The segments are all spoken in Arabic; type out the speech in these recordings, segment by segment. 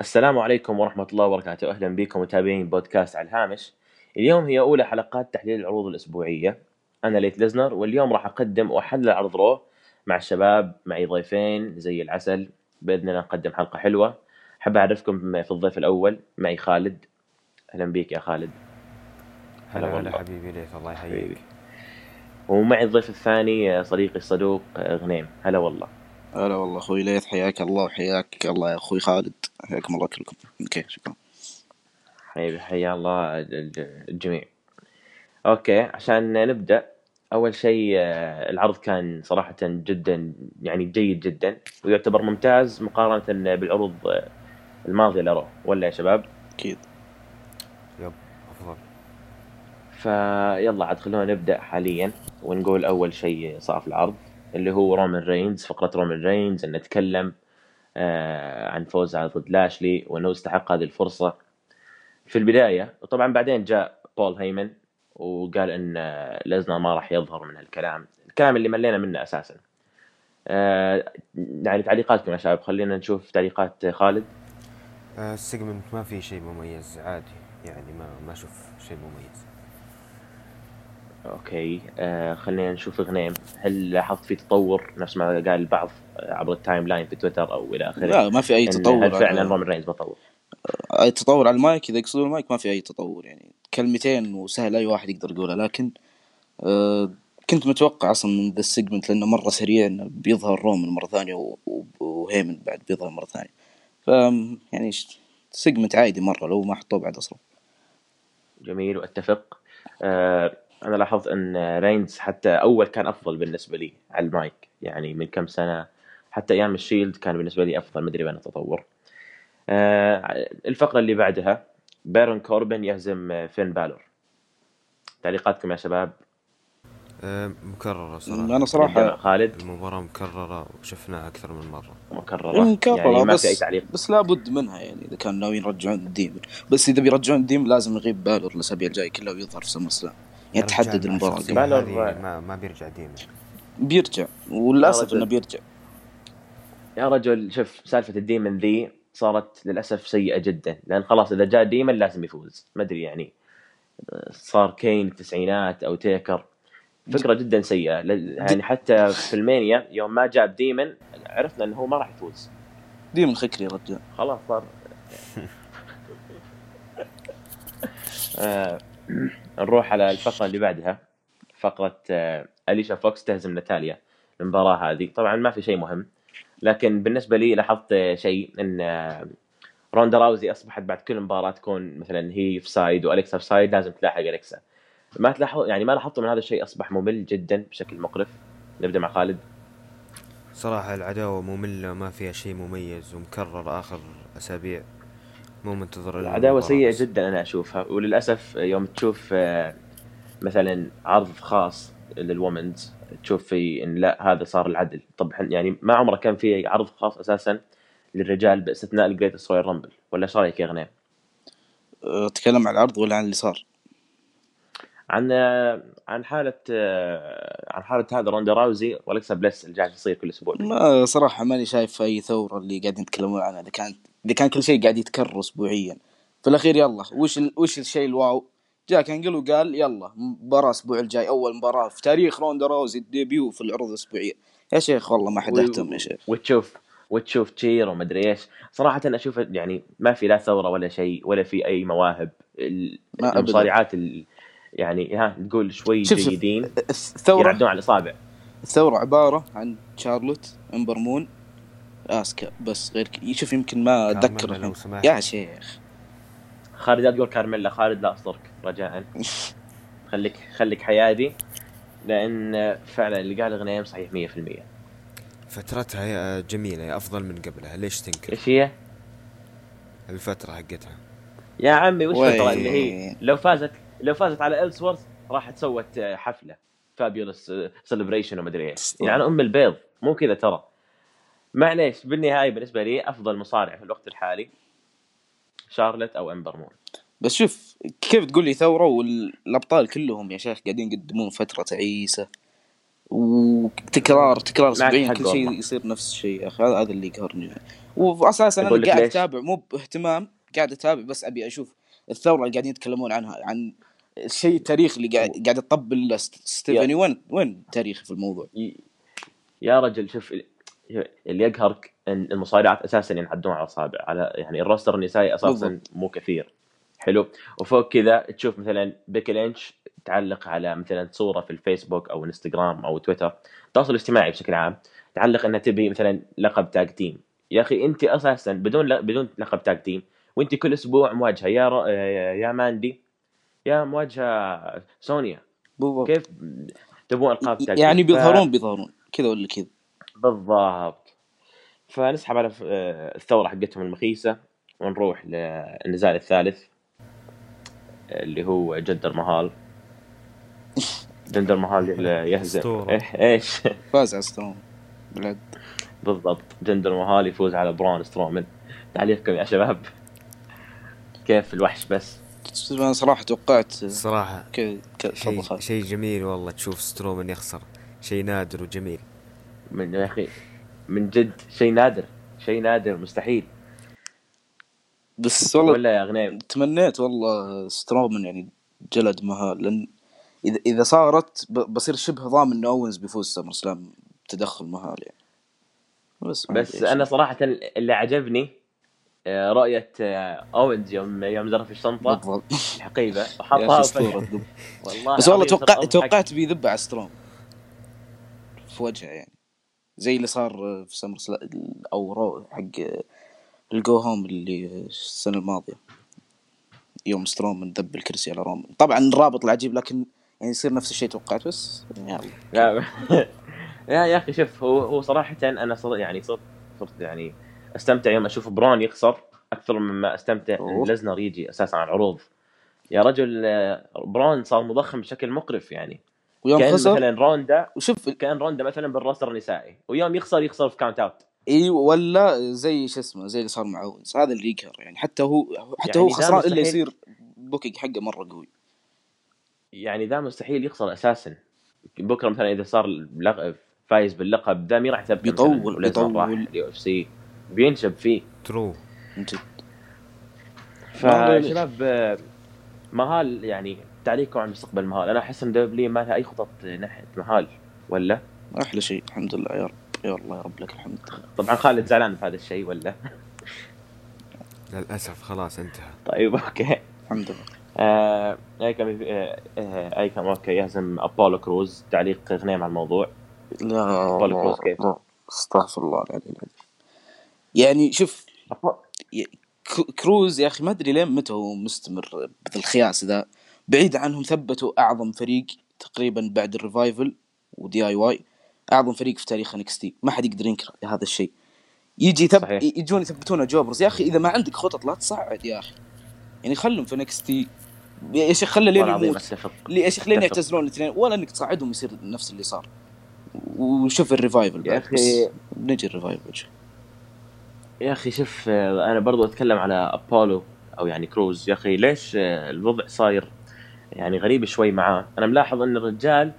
السلام عليكم ورحمة الله وبركاته. أهلا بكم متابعين بودكاست على الهامش. اليوم هي أولى حلقات تحليل العروض الأسبوعية. أنا ليت لزنر واليوم راح أقدم وأحلل عرض رو مع الشباب معي ضيفين زي العسل. بإذن الله نقدم حلقة حلوة. حاب أعرفكم في الضيف الأول معي خالد. أهلا بك يا خالد. هلا هلا. حبيبي ليث الله. يحييك. ومعي الضيف الثاني صديقي الصدوق غنيم. هلا والله. هلا والله أخوي ليث حياك الله وحياك الله يا أخوي خالد. حياكم الله كلكم. okay شكرا. حبيبي حيا الله الج- الجميع. okay عشان نبدأ أول شيء آه، العرض كان صراحة جدا يعني جيد جدا ويعتبر ممتاز مقارنة بالعروض آه، الماضية ل Raw ولا يا شباب؟ أكيد. yep افضل فيلا عاد خلونا نبدأ حاليا ونقول أول شيء صار في العرض. اللي هو رومان رينز فقرة رومان رينز إن نتكلم آه، عن فوزه ضد لاشلي وإنه استحق هذه الفرصة. في البداية وطبعا بعدين جاء بول هيمن وقال إن آه، ليزنر ما راح يظهر من هالكلام. الكلام اللي ملينا منه أساسا. آه، يعني تعليقاتكم يا شباب خلينا نشوف تعليقات خالد. ال segment ما في شيء مميز عادي. يعني ما ما أشوف شيء مميز. okay. آه خلينا نشوف غنيم هل لاحظت في تطور؟ نفس ما قال البعض عبر ال timeline في تويتر أو إلى آخره. لا ما في أي تطور هل فعلا على... رومان رينز تطور؟ أي تطور على المايك؟ إذا يقصدون المايك ما في أي تطور يعني. كلمتين وسهل أي واحد يقدر يقولها لكن آه كنت متوقع أصلا من ذا ال segment لأنه مرة سريع إنه بيظهر رومان مرة ثانية وهيمن بعد بيظهر مرة ثانية. ف يعني segment عادي مرة لو ما حطوه بعد أصلا. جميل وأتفق. آه أنا لاحظت إن رينز حتى أول كان أفضل بالنسبة لي على المايك. يعني من كم سنة حتى أيام الشيلد كان بالنسبة لي أفضل مدري وين التطور آه الفقرة اللي بعدها بارون كوربن يهزم فين بالور. تعليقاتكم يا شباب. آه، مكررة صراحة. مع صراحة خالد؟ المباراة مكررة وشفناها أكثر من مرة. مكررة. مكررة يعني ما في بس تعليق. بس لابد منها يعني إذا كانوا ناويين يرجعون ال demon. بس إذا بيرجعون ال demon لازم يغيب بالور الاسابيع الجايه كلها ويظهر في SummerSlam. يعني تحدد المباراة. ما, ما بيرجع demon. بيرجع. وللأسف. إنه بيرجع. يا رجل شوف سالفة ال demon ذي صارت للأسف سيئة جدا. لأن خلاص إذا جاء demon لازم يفوز. ما أدري يعني صار كين التسعينات أو تيكر. فكرة جدا سيئة. ل- يعني حتى في ألمانيا يوم ما جاب demon عرفنا إنه هو ما راح يفوز. demon الخكري يا رجال. خلاص صار. آه، نروح على الفقرة اللي بعدها فقرة آه، أليشا فوكس تهزم ناتاليا المباراة هذه. طبعا ما في شيء مهم لكن بالنسبة لي لاحظت آه، شيء إن آه، روندا راوزي أصبحت بعد كل مباراة تكون مثلا هي في side والكسا في side لازم تلاحق الكسا ما تلاحظ يعني ما لاحظت من هذا الشيء أصبح ممل جدا بشكل مقرف؟ نبدأ مع خالد. صراحة العداوة مملة ما فيها شيء مميز ومكرر آخر أسابيع. مو منتظر العداوه سيئة بس. جدا أنا أشوفها. وللأسف يوم تشوف آه، مثلا عرض خاص لل women's تشوف في إن لا هذا صار العدل. طبعا يعني ما عمره كان في عرض خاص أساسا للرجال باستثناء ال Greatest Royal Rumble ولا إيش رأيك يا غنيم؟ أه، تكلم عن العرض ولا عن اللي صار؟ عن آه، عن حالة آه، عن حالة هذا روندا راوزي والكسا بليس اللي جالس يصير كل أسبوع. ما صراحة ماني شايف أي ثورة اللي قاعدين يتكلمون عنها. إذا كان إذا كان كل شيء قاعد يتكرر اسبوعيا. في الأخير يلا وش ال... وش الشيء ال wow؟ جاء كانجل وقال يلا مباراة الأسبوع الجاي أول مباراة في تاريخ روندا راوزي ال debut في العروض الاسبوعيه يا شيخ والله ما حد اهتم يا شيخ. وتشوف وتشوف تشير ومدري إيش. صراحة أنا أشوف يعني ما في لا ثورة ولا شيء ولا في أي مواهب. المصارعات ال- يعني ها تقول شوي شوف جيدين. الثورة ينعدون على الإصابع. الثورة عبارة عن شارلوت امبر مون آسكا بس غير ك... شوف يمكن ما أتذكر لو سمحت. يا شيخ. خالد لا تقول كارميلا خالد لا أصدرك رجاء. خليك خليك حيادي لأن فعلا اللي قال غنيم صحيح 100% فترتها هي جميلة هي أفضل من قبلها. ليش تنكر؟ إيش هي؟ الفترة حقتها. يا عمي وش؟ الفترة اللي هي؟ لو فازت لو فازت على إلسورث راحت سوت حفلة. fabulous celebration ومدري إيش. يعني أم البيض مو كذا ترى. معليش بالنهاية بالنسبة لي أفضل مصارع في الوقت الحالي شارلت أو إمبر مون بس شوف كيف تقول لي ثورة والأبطال كلهم يا شيخ قاعدين يقدمون فترة تعيسة وتكرار تكرار اسبوعيا حق كل شيء. يصير نفس الشيء يا أخي هذا اللي يقهرني واساسا أنا قاعد؟ أتابع مو باهتمام قاعد أتابع بس أبي أشوف الثورة اللي قاعدين يتكلمون عنها عن الشيء التاريخي اللي قاعد قاعد تطبل ست- ستيفاني وين وين تاريخي في الموضوع؟ يا رجل شوف اللي يقهرك إن المصارعات أساسا ينعدون على الأصابع على يعني الروستر النسائي أساسا. مو كثير. حلو. وفوق كذا تشوف مثلا بيكي لينش تعلق على مثلا صورة في الفيسبوك أو إنستغرام أو تويتر التواصل الاجتماعي بشكل عام تعلق إنها تبي مثلا لقب tag team يا أخي أنت أساسا بدون ل... بدون لقب tag team وأنت كل أسبوع مواجهة يا ر... يا ماندي يا مواجهة سونيا. بالضبط. كيف تبون ألقاب tag يعني؟ ف- بيظهرون بيظهرون. كذا ولا كذا. بالضبط. فنسحب على ف- آه، الثورة حقتهم المخيسة ونروح للنزال الثالث اللي هو جندر مهال. جندر مهال يهزم. أسطورة. إيه إيش؟ فاز على ستروم بالعد بالضبط. جندر مهال يفوز على برون سترومان تعليقكم يا شباب. كيف الوحش بس؟ أنا صراحة توقعت كذا كذا شيء خالد. شيء جميل والله تشوف سترومان يخسر. شيء نادر وجميل. من يا أخي من جد شيء نادر شيء نادر مستحيل. بس والله ولا يا غنيم تمنيت والله سترومان يعني جلد مهال لأن إذا إذا صارت بصير شبه ضامن إنه أوينز بيفوز SummerSlam بتدخل مهال يعني. بس بس. أنا صراحة اللي عجبني آه، رؤية آه، أوينز يوم يوم زرف الشنطة. بالضبط. الحقيبة. يا وحطها. والله بس والله العظيم توقع صرت توقعت بيذب على ستروم في وجهه يعني. زي اللي صار في SummerSla... أو Raw حق ال go home اللي السنة الماضية. يوم سترومن ذب الكرسي على رومان طبعا الرابط العجيب لكن يعني يصير نفس الشيء توقعت بس يلا. لا. يا يا أخي شوف هو هو صراحة أنا صر يعني صرت صرت يعني أستمتع يوم أشوف برون يخسر أكثر مما أستمتع ان. لزنر يجي أساسا على العروض. يا رجل آه، برون صار مضخم بشكل مقرف يعني. ويوم كأن خسر. مثلا روندا وشوف كأن روندا مثلا بال roster النسائي ويوم يخسر يخسر في count out اي ولا زي شو اسمه زي اللي صار مع اونز هذا اللي يقهر يعني. حتى هو حتى يعني هو خسران إلا. يصير booking حقه مرة قوي. يعني ذا مستحيل يخسر أساسا. بكرة مثلا إذا صار فايز باللقب ذا مي راح يثبت بيطول- بيطول. ال UFC. بينشب فيه. true من جد. فشباب مهال يعني تعليقكم عن مستقبل مهال أنا أحس إن دبليو ما لها أي خطط ناحية مهال ولا؟ أحلى شيء الحمد لله. يا رب. يا الله يا رب لك الحمد. طبعا خالد زعلان في هذا الشيء ولا؟ للأسف. خلاص انتهى. طيب okay. الحمد لله. آه ايكم آه آه، ايكم okay يهزم أبولو كروز. تعليق غنيم على الموضوع. أبولو كروز كيف؟ استغفر الله العلي العظيم. يعني شوف كروز يا أخي ما أدري لين متى هو مستمر بالخياس ذا. بعيد عنهم ثبتوا أعظم فريق تقريبا بعد الريفايفل ودي آي واي أعظم فريق في تاريخ انكس تي ما حد يقدر ينكر هذا الشيء. يجي ثب... صحيح. يجون يثبتونه jobbers. يا أخي إذا ما عندك خطط لا تصعد يا أخي. يعني خلهم في انكس تي يا شيخ خله لين يموت. يا شيخ لين. يعتزلون الاثنين ولا إنك تصعدهم يصير نفس اللي صار. وشوف الريفايفل يا بس نجي الريفايفل. يا أخي شوف آه، أنا برضو أتكلم على أبولو أو يعني كروز. يا أخي ليش آه، الوضع صاير يعني غريب شوي معاه. أنا ملاحظ إن الرجال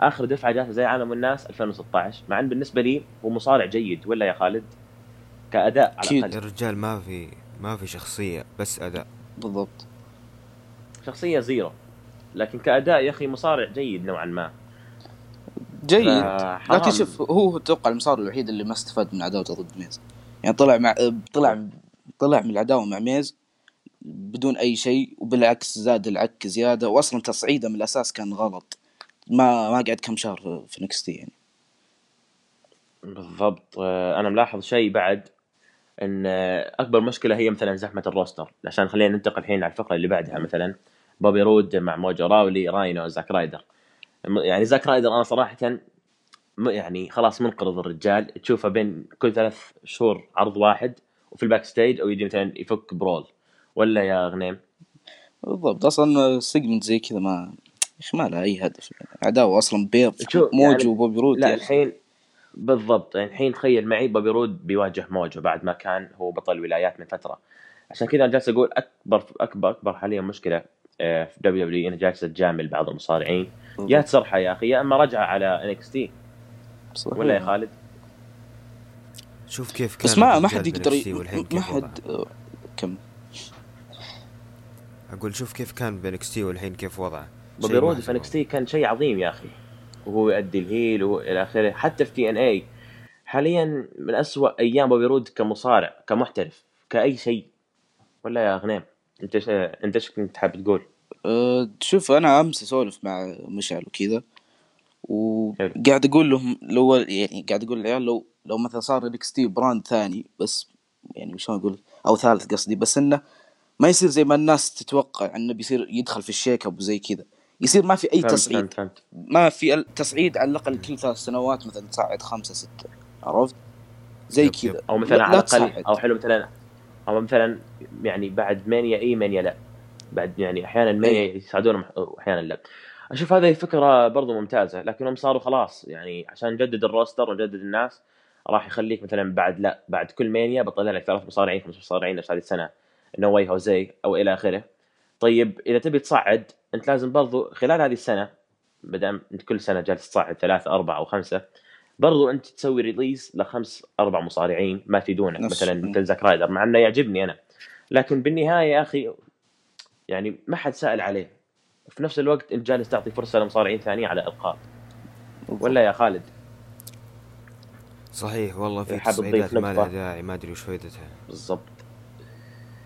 آخر دفعة جاته زي عالم الناس 2016 مع إن بالنسبة لي هو مصارع جيد ولا يا خالد؟ كأداء على. الأقل. الرجال ما في ما في شخصية بس أداء. بالضبط. شخصية زيرو. لكن كأداء يا أخي مصارع جيد نوعا ما. جيد. لكن شوف هو أتوقع المصارع الوحيد اللي ما استفاد من عداوته ضد ميز. يعني طلع مع طلع طلع من العداوة مع ميز بدون أي شيء وبالعكس زاد العك زيادة. واصلا تصعيده من الأساس كان غلط. ما ما قعد كم شهر في- نكستي يعني. بالضبط. أنا ملاحظ شيء بعد إن أكبر مشكلة هي مثلا زحمة ال roster. عشان خلينا ننتقل الحين على الفقرة اللي بعدها مثلا. بوبي رود مع موجو راولي راينو زاك رايدر. يعني زاك رايدر أنا صراحة يعني خلاص منقرض الرجال. تشوفه بين كل ثلاث شهور عرض واحد وفي ال backstage أو يجي مثلا يفك brawl. ولا يا غنيم؟ بالضبط أصلا segment زي كذا ما يا أخي ما لها أي هدف. يعني عداوة أصلا بيض موجو يعني- وبوبي رود لا. الحين بالضبط يعني الحين تخيل معي بوبي رود بيواجه موجو بعد ما كان هو بطل الولايات من فترة. عشان كذا أنا جالس أقول اكبر اكبر أكبر حاليا مشكلة آه، في دبليو دبليو انها جالسه تجامل بعض المصارعين. يا تسرحه يا أخي يا إما رجعه على انكس تي صحيح. ولا يا خالد؟ شوف كيف كان بس ما ما حد يقدر ما. حد كم؟ أقول شوف كيف كان بنكستي والحين كيف وضعه. بوبي رود في كان شيء عظيم يا أخي. وهو يؤدي ال heel والى آخره. حتى في تي ان اي حاليا من أسوأ أيام بوبي رود كمصارع كمحترف كأي شيء. ولا يا غنيم أنت ش... أنت إيش كنت حاب تقول؟ أه شوف أنا أمس أسولف مع مشعل وكذا وقاعد أقول لهم لو يعني قاعد أقول للعيال لو لو مثلا صار انكس تي brand ثاني بس يعني شلون أقول؟ أو ثالث قصدي بس إنه ما يصير زي ما الناس تتوقع انه بيصير يدخل في ال shake up وزي كذا. يصير ما في أي فهمت تصعيد. فهمت فهمت. ما في تصعيد على الأقل كل ثلاث سنوات مثلا تصعد خمسة ستة. عرفت؟ زي كذا. أو مثلا لا- على لا الاقل. أو حلو مثلا أو مثلا يعني بعد مانيا اي مانيا لا. بعد يعني أحيانا مانيا يساعدونهم واحيانا لا. أشوف هذه فكرة برضو ممتازة لكنهم صاروا خلاص. يعني عشان نجدد ال roster ونجدد الناس راح يخليك مثلا بعد لا بعد كل مانيا بطلع لك ثلاث مصارعين خمس مصارعين نفس هذه السنة. نو واي هوزي أو إلى آخره. طيب إذا تبي تصعد أنت لازم برضو خلال هذه السنة بدل أنت كل سنة جالس تصعد ثلاثة أربعة أو خمسة برضو أنت تسوي release لخمس أربع مصارعين ما يفيدونك مثلا مثل زاك رايدر مع إنه يعجبني أنا. لكن بالنهاية يا أخي يعني ما حد سأل عليه. في نفس الوقت أنت جالس تعطي فرصة لمصارعين ثانيين على القاب ولا يا خالد؟ صحيح والله في حاب تصعيدات تضيف ما لها؟ داعي ما أدري وش فائدتها بالضبط.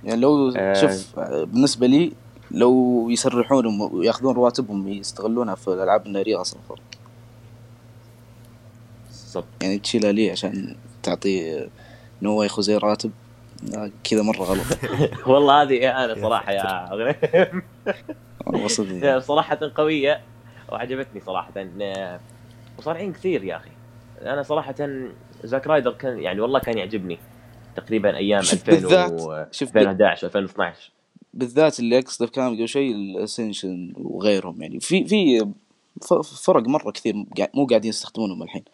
يعني لو آه. شوف بالنسبة لي لو يسرحونهم وياخذون رواتبهم يستغلونها في الألعاب النارية أصلا فرق بالضبط. يعني تشيلها ليه عشان تعطي نو خوزي راتب كذا مرة غلط. والله هذه أنا صراحة يا غنيم والله. صراحة قوية وعجبتني صراحة. مصارعين كثير يا أخي. أنا صراحة زاك رايدر كان يعني والله كان يعجبني. تقريبا أيام شوف 2000 بالذات- و شوف 2011 2012 بالذات اللي أقصده في كلام قبل شيء الاسنشن وغيرهم يعني. في في فرق مرة كثير مو قاعدين يستخدمونهم الحين.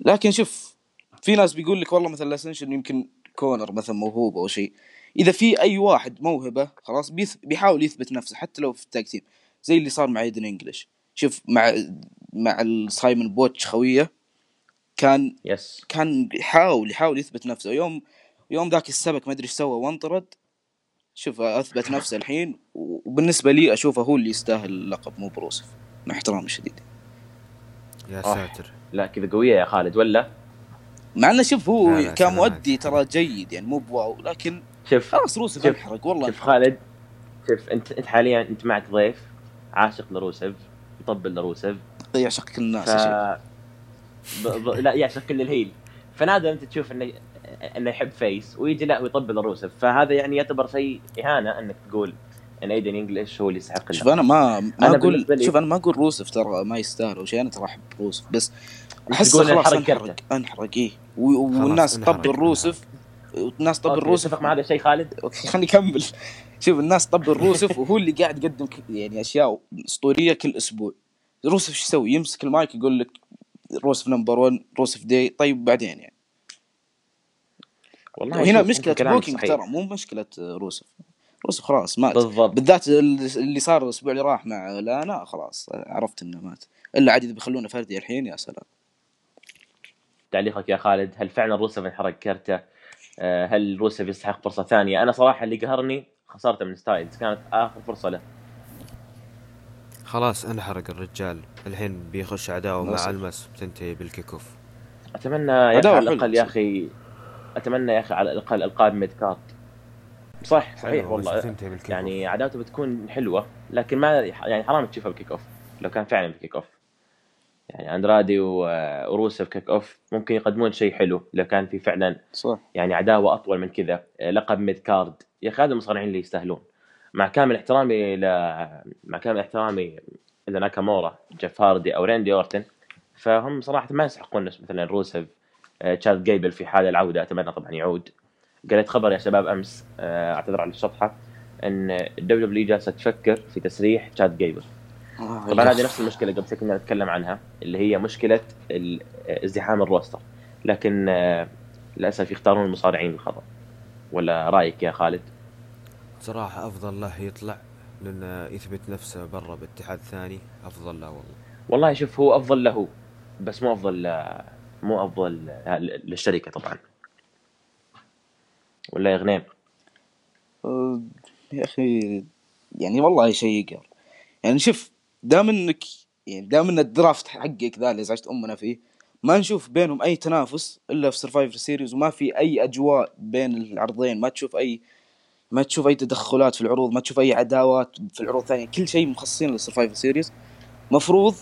لكن شوف في ناس بيقول لك والله مثلا ال Ascension يمكن كونور مثلا موهوب أو شيء. إذا في أي واحد موهبة خلاص بيث- بيحاول يثبت نفسه حتى لو في ال tag team. زي اللي صار مع إيدن إنجلش. شوف مع مع السايمون قوتش خوية كان yes كان يحاول يحاول يثبت نفسه. يوم يوم ذاك السبك ما أدري إيش سوى وانطرد شوف أثبت نفسه الحين وبالنسبة لي أشوفه هو اللي يستاهل اللقب مو بروسف مع احترامي الشديد يا آه. ساتر لا كذا قوية يا خالد ولا مع إنه شوف هو كمؤدي. ترى جيد يعني مو بواو لكن شوف خلاص روسف انحرق والله شوف. خالد شوف أنت أنت حاليا أنت معك ضيف عاشق لروسف يطبل لروسف يعشق كل الناس ف... يا شيخ ب... ب... لا يعشق كل الهيل فنادر أنت تشوف إنه انه يحب فيس ويجي لا ويطبل لروسف فهذا يعني يعتبر شيء إهانة إنك تقول إن ايدن انجلش هو اللي يستحق شوف. أنا ما ما أنا أقول شوف أنا ما أقول روسف ترى ما يستاهل أو شيء أنا ترى أحب روسف بس أحس تقول خلاص انحرق انحرق إيه. والناس انحرق، طبل روسف والناس طبل okay، روسف. تتفق مع هذا الشيء خالد؟ okay خليني أكمل. شوف الناس طبل روسف وهو اللي قاعد يقدم يعني أشياء أسطورية كل أسبوع. روسف إيش يسوي؟ يمسك المايك يقول لك روسف number 1 روسف day طيب بعدين يعني. والله شوف، مشكلة booking. ترى مو مشكلة روسف روسف خلاص مات بالضبط بالذات ال- اللي صار الأسبوع اللي راح مع لانا خلاص عرفت إنه مات إلا عاد إذا بيخلونه فردي الحين يا سلام تعليقك يا خالد هل فعلا روسف انحرق كرته؟ آه، هل روسف يستحق فرصة ثانية؟ أنا صراحة اللي قهرني خسارته من ستايلز كانت آخر فرصة له خلاص انحرق الرجال الحين بيخش عداوة مع. الميز بتنتهي بال kick أوف أتمنى على الأقل يا. أخي أتمنى يا أخي على الاقل القاب ميد كارد صح صحيح والله. يعني عداوته بتكون حلوة لكن ما يعني حرام تشوفها بال kickoff لو كان فعلا بال kickoff يعني أندرادي وروسف kickoff ممكن يقدمون شيء حلو لو كان في فعلا صح. يعني عداوة أطول من كذا لقب mid-card يا أخي هذا المصارعين اللي يستاهلون. مع كامل احترامي ل... مع كامل احترامي لناكامورا جيف هاردي أو راندي أورتن فهم صراحة ما يستحقون نفس مثلا روسف آه، تشاد جيبل في حال العودة أتمنى طبعا يعود. قريت خبر يا شباب أمس آه، أعتذر على الشطحه إن الدبليو دبليو جالسة تفكر في تسريح تشاد جيبل. طبعا هذه نفس المشكلة قبل شوي كنا نتكلم عنها اللي هي مشكلة ازدحام ال roster. لكن آه، للأسف يختارون المصارعين الخطا ولا رأيك يا خالد؟ صراحة أفضل له يطلع لأنه يثبت نفسه برا باتحاد ثاني أفضل له والله. والله شوف هو أفضل له بس مو أفضل مو أفضل للشركة طبعا. ولا يا غنيم؟ أه يا أخي يعني والله شيء يقهر. يعني شوف دام إنك يعني دام إن ال draft حقك ذا اللي ازعجت أمنا فيه ما نشوف بينهم أي تنافس إلا في Survivor Series وما في أي أجواء بين العرضين. ما تشوف أي ما تشوف أي تدخلات في العروض ما تشوف أي عداوات في العروض الثانية. كل شيء مخصصين لل Survivor Series مفروض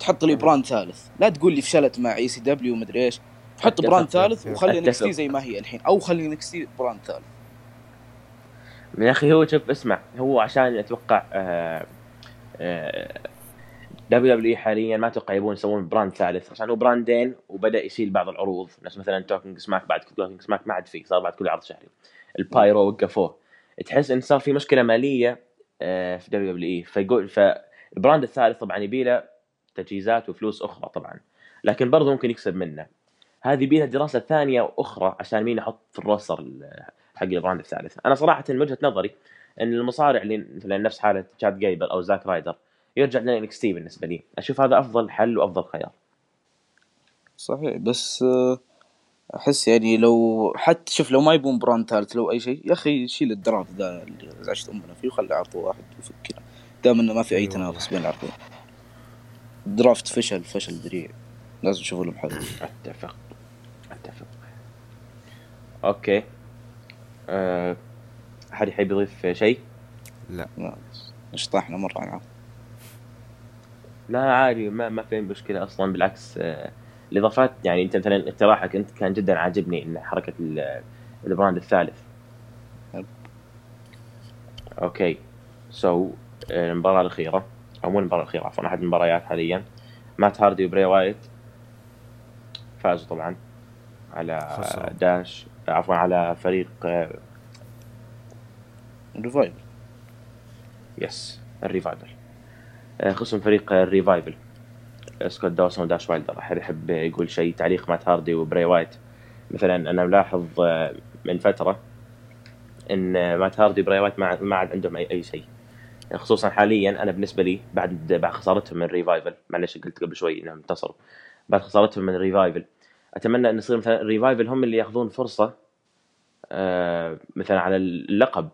تحط لي brand ثالث. لا تقول لي فشلت مع ECW ومدري إيش. حط brand ثالث وخلي NXT زي ما هي الحين. أو خلي NXT brand ثالث. يا أخي هو شوف اسمع. هو عشان أتوقع WWE حاليا ما أتوقع يبون يسوون brand ثالث. عشان هو براندين وبدأ يشيل بعض العروض. نفس مثلا Talking Smack بعد Talking Smack ما عاد فيه صار بعد كل عرض شهري. البايرو وقفوه. تحس إن صار في مشكلة مالية آه، في WWE فيقول فال brand الثالث طبعا يبي له تجهيزات وفلوس أخرى طبعا لكن برضه ممكن يكسب منه. هذه يبي دراسة ثانية وأخرى عشان مين يحط في ال roster حق ال brand الثالث. أنا صراحة من وجهة نظري إن المصارع اللي مثلا نفس حالة تشاد جيبل أو زاك رايدر يرجع لنا NXT بالنسبة لي. أشوف هذا أفضل حل وأفضل خيار. صحيح بس آه، أحس يعني لو حتى شوف لو ما يبون brand ثالث لو أي شيء يا أخي شيل ال draft ذا اللي ازعجت أمنا فيه وخلي عرض واحد وفكنا دام إنه ما في أي أيوة. تنافس بين العرضين. draft فشل فشل ذريع. لازم نشوف لهم حل. أتفق. أتفق. okay. أه... أحد يحب يضيف شيء؟ لا. لا. اشطحنا مرة على لا عادي. ما ما في مشكلة أصلا. بالعكس أه... الإضافات يعني أنت مثلا اقتراحك أنت كان جدا عاجبني إن حركة ال brand الثالث. okay. so so, المباراة الأخيرة. أو مو المباراة الأخيرة عفوا أحد المباريات حاليا. مات هاردي وبراي وايت. فازوا طبعا على خسر. داش عفوا على فريق الريفايفل yes الريفايفل. خصم فريق الريفايفل. سكوت داوسون وداش وايلدر. أحد يحب يقول شيء تعليق مات هاردي وبراي وايت. مثلا أنا ملاحظ آه، من فترة إن مات هاردي وبراي وايت ما عاد عندهم اي, أي شيء. خصوصا حاليا أنا بالنسبة لي بعد بعد خسارتهم من ريفايفل معلش قلت قبل شوي إنهم انتصروا. بعد خسارتهم من ريفايفل أتمنى أن يصير مثلا ريفايفل هم اللي يأخذون فرصة آه مثلا على اللقب.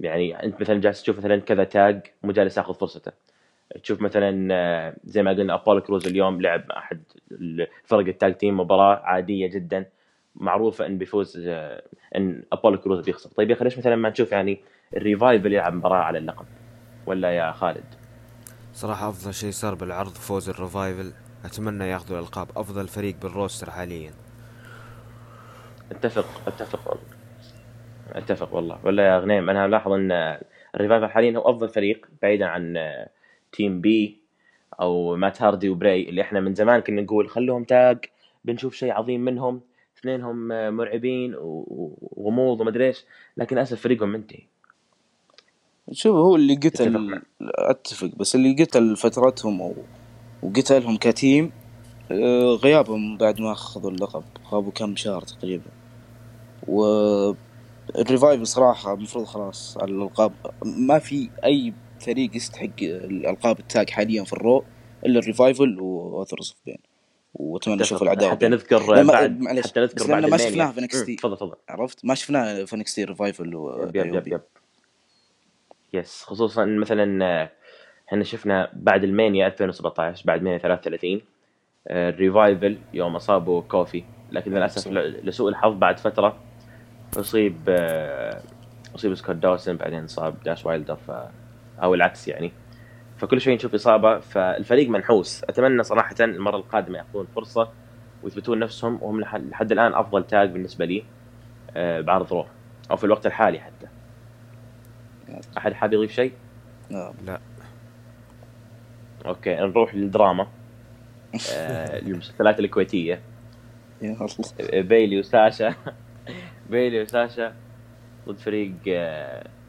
يعني أنت مثلا جالس تشوف مثلا كذا tag مو جالس يأخذ فرصته. تشوف مثلا آه، زي ما قلنا ابولو كروز اليوم لعب أحد فرق ال tag team مباراة عادية جدا معروفة إن بيفوز آه، إن ابولو كروز بيخسر. طيب يا أخي ليش مثلا ما نشوف يعني الريفايفل يلعب مباراة على اللقب. ولا يا خالد؟ صراحة أفضل شيء صار بالعرض فوز الريفايفل. أتمنى ياخذوا الألقاب. أفضل فريق بال roster حاليا. أتفق أتفق والله. أتفق والله. ولا يا غنيم أنا لاحظ إن الريفايفل حاليا هو أفضل فريق بعيدا عن تيم بي أو مات هاردي وبراي اللي إحنا من زمان كنا نقول خلوهم tag بنشوف شيء عظيم منهم. اثنينهم مرعبين وغموض ومدري إيش. لكن للاسف فريقهم منتهي. شوف هو اللي قتل أتفق بس اللي قتل فترتهم وقتلهم ك team آه، غيابهم بعد ما أخذوا اللقب. غابوا كم شهر تقريبا. و الريفايفل صراحة المفروض خلاص على الألقاب ما في أي فريق يستحق الألقاب ال tag حاليا في الرو إلا الريفايفل و Authors of Pain. وأتمنى أشوف العداوه حتى نذكر بعد معلش حتى نذكر بعد ما شفناه في NXT تفضل تفضل. عرفت؟ ما شفناه في NXT ريفايفل و yep yep yep, yep. yes خصوصا مثلا إحنا شفنا بعد المانيا 2017 بعد مانيا 33 الريفايفل يوم اصابوا كوفي. لكن للأسف لسوء الحظ بعد فترة أصيب آه، أصيب سكوت دوسن بعدين اصاب داش وايلدر ف أو العكس يعني. فكل شوي نشوف إصابة فالفريق منحوس. أتمنى صراحة المرة القادمة يأخذون فرصة ويثبتون نفسهم وهم لحد الآن أفضل tag بالنسبة لي آه، بعرض رو في الوقت الحالي حتى. أحد حاب يضيف شيء؟ لا. أوكي نروح للدراما. آه، المسلسلات الكويتية. يا الله. آه، بيلي وساشا. بيلي وساشا ضد فريق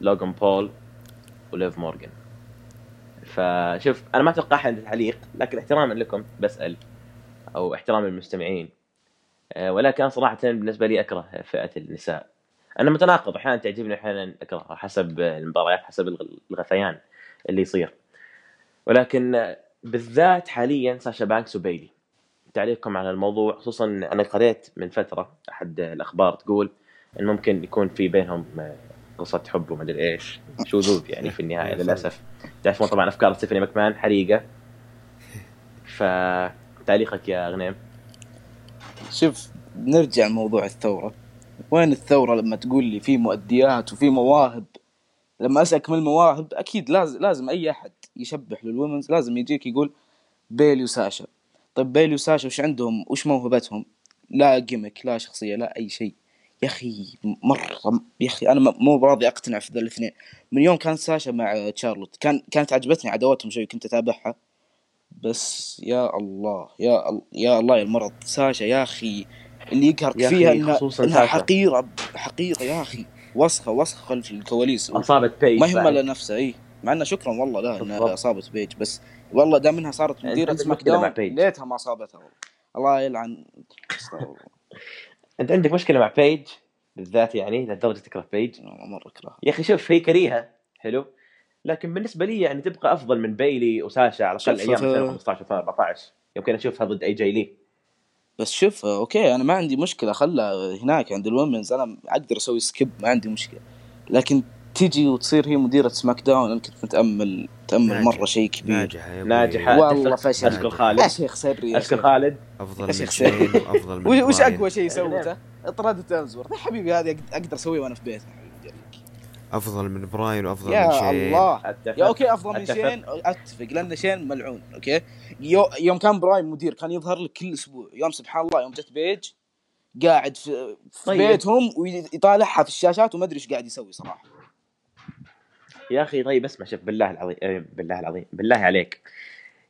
لوغان بول وليف مورجان فشوف أنا ما أتوقع أحد تعليق لكن احتراما لكم بسأل. أو احتراما للمستمعين آه، ولكن أنا صراحة بالنسبة لي أكره فئة النساء. أنا متناقض أحيانا تعجبني أحيانا أكرهها حسب المباريات حسب الغثيان اللي يصير. ولكن بالذات حاليا ساشا بانكس وبيلي. تعليقكم على الموضوع خصوصا أنا قريت من فترة أحد الأخبار تقول إن ممكن يكون في بينهم آه، قصة حب وما أدري إيش. شذوذ يعني في النهاية للأسف. تعرفون طبعا أفكار ستيفاني ماكمان حريقة. فتعليقك يا غنيم شوف نرجع لموضوع الثورة. وين الثورة لما تقول لي في مؤديات وفي مواهب؟ لما أسألك من المواهب أكيد لازم لازم أي أحد يشبح لل women's لازم يجيك يقول بيلي وساشا. طيب بيلي وساشا وش عندهم؟ وش موهبتهم؟ لا gimmick لا شخصية لا أي شيء. يا أخي مرة يا أخي أنا مو براضي أقتنع في ذا الاثنين. من يوم كان ساشا مع تشارلوت كان كانت عجبتني عداوتهم شوي كنت أتابعها. بس يا الله يا ال- يا الله يا المرض. ساشا يا أخي اللي يقهرك أخي فيها انها, خصوصاً إنها ساشا. حقيرة حقيرة يا أخي. وسخة وسخة خلف الكواليس. أصابت بيج ما يهمها بعد. الا نفسها اي مع انه شكرا والله بالضبط. إنها أصابت بيج. بس والله دام إنها صارت عندك سماك داون. ليتها ما أصابتها والله. الله يلعن. أنت عندك مشكلة مع بيج؟ بالذات يعني لدرجه تكره بيج؟ مرة اكره يا أخي شوف هي كريهة. حلو. لكن بالنسبة لي يعني تبقى أفضل من بيلي وساشا على الأقل أيام ف- 2015 2014 يمكن اشوفها ضد اي جي لي بس شوف أوكي أنا ما عندي مشكلة خلها هناك عند الومنز أنا أقدر أسوي سكيب ما عندي مشكلة لكن تجي وتصير هي مديرة سماك داون أنا كنت متامل متامل. مرة شيء كبير أبوي. ناجحة. والله. فشل أشكر خالد يا شيخ سري أشكر. خالد أفضل شيخ وافضل من وش. اقوى شيء. سوته؟ اطراد تامزورث يا حبيبي هذه أقدر اسويه وأنا في بيتي. أفضل من براين وأفضل من يا شين. الله. يا أوكي أفضل من أتفق. شين. أتفق لأن شين ملعون أوكي؟ يو يوم كان براين مدير كان يظهر لك كل أسبوع. يوم سبحان الله يوم جت بيج قاعد في, في طيب. بيتهم ويطالعها في الشاشات وما أدري إيش قاعد يسوي صراحة. يا أخي طيب اسمع شوف بالله العظيم آه، بالله العظيم بالله عليك.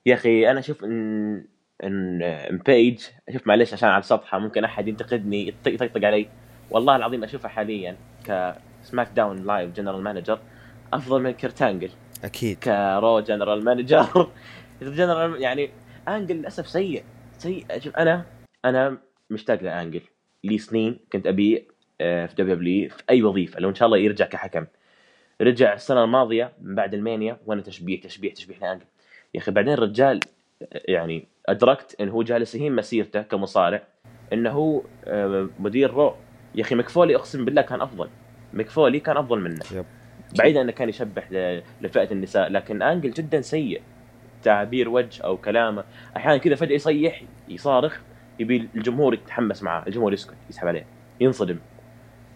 يا أخي أنا أشوف إن إن إن بيج شوف معلش عشان على سطحها ممكن أحد ينتقدني يط- يطقطق علي. والله العظيم اشوفها حاليا ك SmackDown Live general manager أفضل من كرت انجل أكيد. كرو general manager. general يعني أنجل للأسف سيء. سيء. شوف أنا أنا مشتاق لأنجل. لي سنين كنت ابيه آه، في دبليو دبليو في أي وظيفة. لو إن شاء الله يرجع كحكم. رجع السنة الماضية من بعد المانيا وأنا تشبيه تشبيه تشبيه لأنجل. يا أخي بعدين الرجال آه، يعني أدركت انه هو جالس يهين مسيرته كمصارع إنه هو آه، مدير رو. يا أخي مكفولي أقسم بالله كان أفضل. مكفولي كان أفضل منه. يب. بعيدا إنه كان يشبح لفئة النساء لكن أنجل جدا سيء. تعابير وجه أو كلامه أحيانا كذا فجأة يصيح يصارخ يبي الجمهور يتحمس معاه الجمهور يسكت يسحب عليه ينصدم.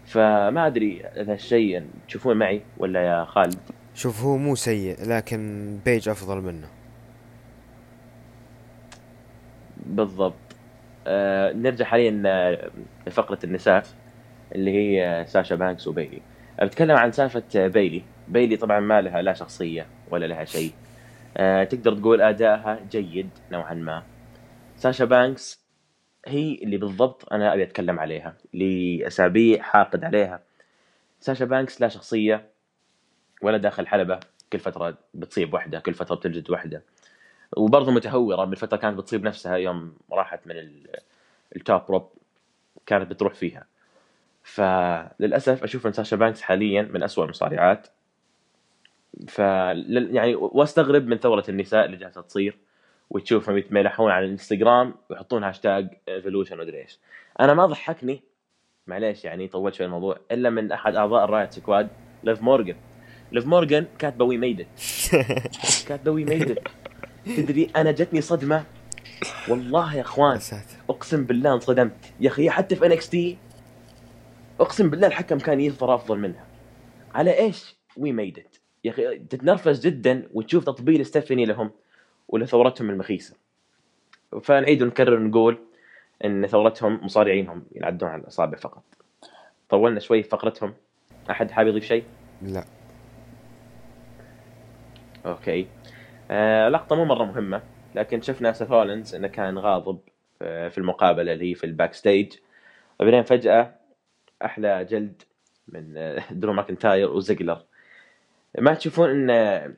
فما أدري اذا الشيء تشوفون معي ولا يا خالد؟ شوف هو مو سيء لكن بيج أفضل منه. بالضبط. آه نرجع حاليا آه، لفقرة النساء. اللي هي ساشا بانكس وبيلي. بتكلم عن سالفة بيلي. بيلي طبعا ما لها لا شخصية ولا لها شيء. آه تقدر تقول ادائها جيد نوعا ما. ساشا بانكس هي اللي بالضبط أنا أبي أتكلم عليها لاسابيع حاقد عليها. ساشا بانكس لا شخصية ولا داخل حلبة. كل فترة بتصيب واحدة كل فترة بتلجد واحدة وبرضه متهورة. من فترة كانت بتصيب نفسها يوم راحت من ال- ال top rope كانت بتروح فيها. فللأسف أشوف إن ساشا بانكس حاليا من أسوأ المصارعات. ف يعني وأستغرب من ثورة النساء اللي جالسة تصير وتشوفهم يتملحون على الإنستغرام ويحطون هاشتاج evolution ومدري إيش. أنا ما ضحكني معليش يعني طولت شوي الموضوع إلا من أحد أعضاء الرايوت سكواد ليف مورجان ليف مورجان كاتبة we made كاتبة we made تدري أنا جتني صدمة؟ والله يا أخوان أقسم بالله انصدمت. يا أخي حتى في NXT أقسم بالله الحكم كان يظهر أفضل منها. على إيش we made it يا أخي تتنرفز جدا وتشوف تطبيل ستيفاني لهم ولثورتهم المخيسة. فنعيد ونكرر نقول إن ثورتهم مصارعينهم ينعدون على الأصابع فقط. طولنا شوي في فقرتهم. أحد حابب يضيف شيء؟ لا. okay. آه لقطة مو مرة مهمة لكن شفنا سيث رولينز إنه كان غاضب آه، في المقابلة اللي هي في ال backstage وبعدين فجأة أحلى جلد من آه، درو ماكنتاير وزيجلر ما تشوفون إن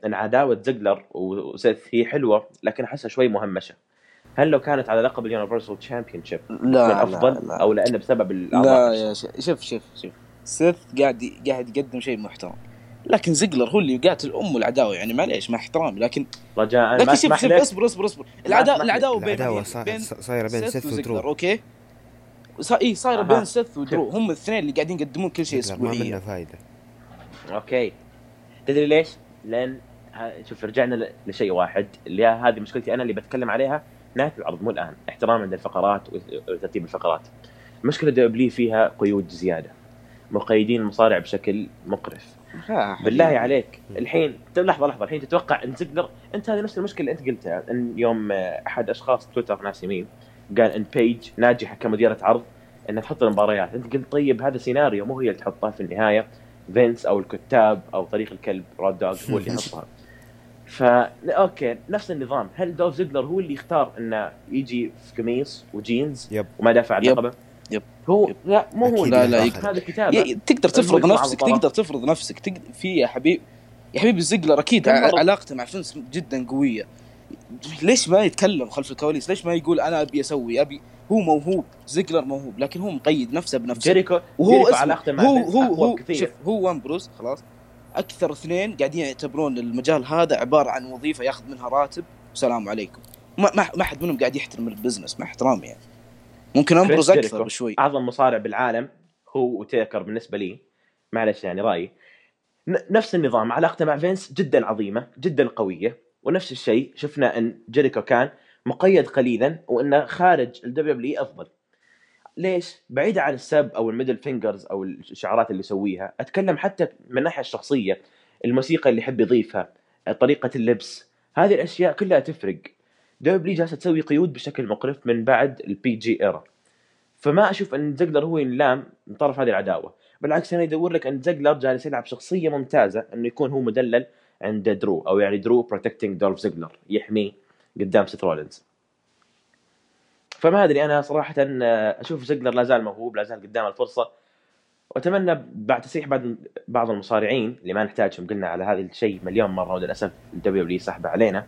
إن عداوة زيجلر وسيث هي حلوة لكن أحسها شوي مهمشة. هل لو كانت على لقب ال Universal Championship لا افضل لا, لا. أو لأنه بسبب لا يا شوف شوف شوف. سيث قاعد قاعد يقدم شيء محترم. لكن زيجلر هو اللي قاتل أم العداوة يعني معليش مع احترامي لكن رجاء ما لكن شوف شوف اصبر اصبر اصبر. العداوه. العداوة بين العداوة صايره بين سيث ودرو. okay؟ صا... اي صايره. بين سيث ودرو هم الاثنين اللي قاعدين يقدمون كل شيء زجلر ما منه اسبوعيا فايدة. okay. تدري ليش؟ لأن ها- شوف رجعنا ل- لشيء واحد اللي هي- هذه مشكلتي أنا اللي بتكلم عليها نهاية العرض مو الآن. احترام عند الفقرات وترتيب الفقرات. المشكلة W فيها قيود زيادة. مقيدين المصارع بشكل مقرف. بالله. عليك. الحين طيب لحظة لحظة. الحين تتوقع إن زجلر أنت هذه نفس المشكلة اللي أنت قلتها إن يوم أحد أشخاص تويتر ناس يمين قال إن بيج ناجحة كمديرة عرض إنها تحط المباريات أنت قلت طيب هذا سيناريو مو هي اللي تحطها في النهاية فينس أو الكتاب أو طريق الكلب رود دوغ هو اللي يحطها فا أوكي نفس النظام هل دوف زيجلر هو اللي يختار إنه يجي في قميص وجينز يب. وما دافع. اللقبه يب. هو يب. لا مو هو لا، اللي لا، يختار. هذا كتابه تقدر تفرض نفسك. تقدر تفرض نفسك تقدر في يا حبيبي يا حبيبي زيجلر أكيد علاقته مع فينس جدا قوية ليش ما يتكلم خلف الكواليس؟ ليش ما يقول أنا أبي أسوي؟ ابي هو موهوب زيجلر موهوب لكن هو مقيد نفسه بنفسه. جيريكو وهو جيريكو اسمه علاقته مع هو هو هو كثير. شوف هو وان بروس خلاص. أكثر اثنين قاعدين يعتبرون المجال هذا عبارة عن وظيفة ياخذ منها راتب. والسلام عليكم. ما ما ما حد منهم قاعد يحترم ال business مع احترامي يعني. ممكن امبروز أكثر بشوي. أعظم مصارع بالعالم هو وتيكر بالنسبة لي. معلش يعني رأيي. نفس النظام علاقته مع فينس جدا عظيمة جدا قوية. ونفس الشيء شفنا أن جيريكو كان مقيد قليلا وانه خارج ال WW أفضل ليش؟ بعيدا عن السب أو ال middle fingers أو الشعارات اللي يسويها، أتكلم حتى من الناحيه الشخصية، الموسيقى اللي يحب يضيفها، طريقة اللبس، هذه الأشياء كلها تفرق. W جالسة تسوي قيود بشكل مقرف من بعد ال PG era. فما أشوف أن زجلر هو ينلام من طرف هذه العداوة، بالعكس أنا يدور لك أن زجلر جالس يلعب شخصية ممتازة أنه يكون هو مدلل عند درو أو يعني درو protecting دولف زجلر يحميه قدام سيث رولينز. فما أدري أنا صراحة آه، أشوف زجلر لا زال موهوب لا زال قدام الفرصة. وأتمنى بعد تسريح بعض بعض المصارعين اللي ما نحتاجهم قلنا على هذا الشيء مليون مرة وللأسف الدبليو دبليو سحبه علينا.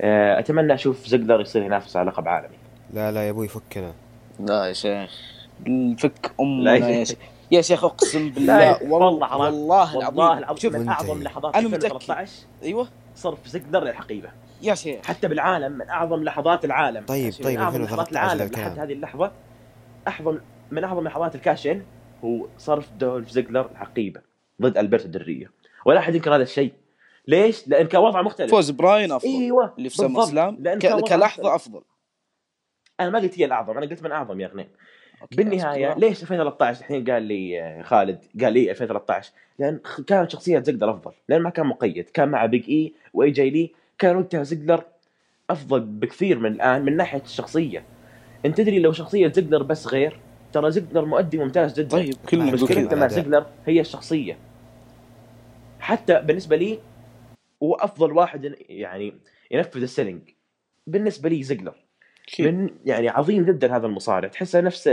آه، أتمنى أشوف زجلر يصير ينافس على لقب عالمي. لا لا يا أبوي فكنا. لا يا شيخ. الفك لا امنا يا شيخ. يا شيخ اقسم بالله. والله والله حرام. والله والله العظيم. العظيم شوف من. أعظم لحظات أنا متأكد. 2013 أيوه. صرف زجلر للحقيبة. يا شيخ. حتى بالعالم من أعظم لحظات العالم. طيب من طيب أعظم لحظات 2013 العالم لحد هذه اللحظة. أعظم من أعظم لحظات ال cash-in هو صرف دولف زيجلر الحقيبه ضد ألبرتو دل ريو ولا أحد ينكر هذا الشيء. ليش؟ لأن كان وضعه مختلف. فوز براين أفضل. أيوه اللي في. سلام ك- كلحظة مختلف. أفضل. أنا ما قلت هي الأعظم أنا قلت من أعظم يا okay، بالنهاية. ليش 2013 الحين قال لي آه، خالد قال لي 2013 لأن كانت شخصية زقلر أفضل لأن ما كان مقيد كان مع Big E و AJ Lee كان وقتها زقلر أفضل بكثير من الآن من ناحية الشخصية أنت تدري لو شخصية زقلر بس غير ترى زقلر مؤدي ممتاز جدا طيب. كذا مشكلته مع. زقلر هي الشخصية حتى بالنسبة لي هو أفضل واحد يعني ينفذ ال selling بالنسبة لي زقلر أكيد. من يعني عظيم جدا هذا المصارع. تحسه نفس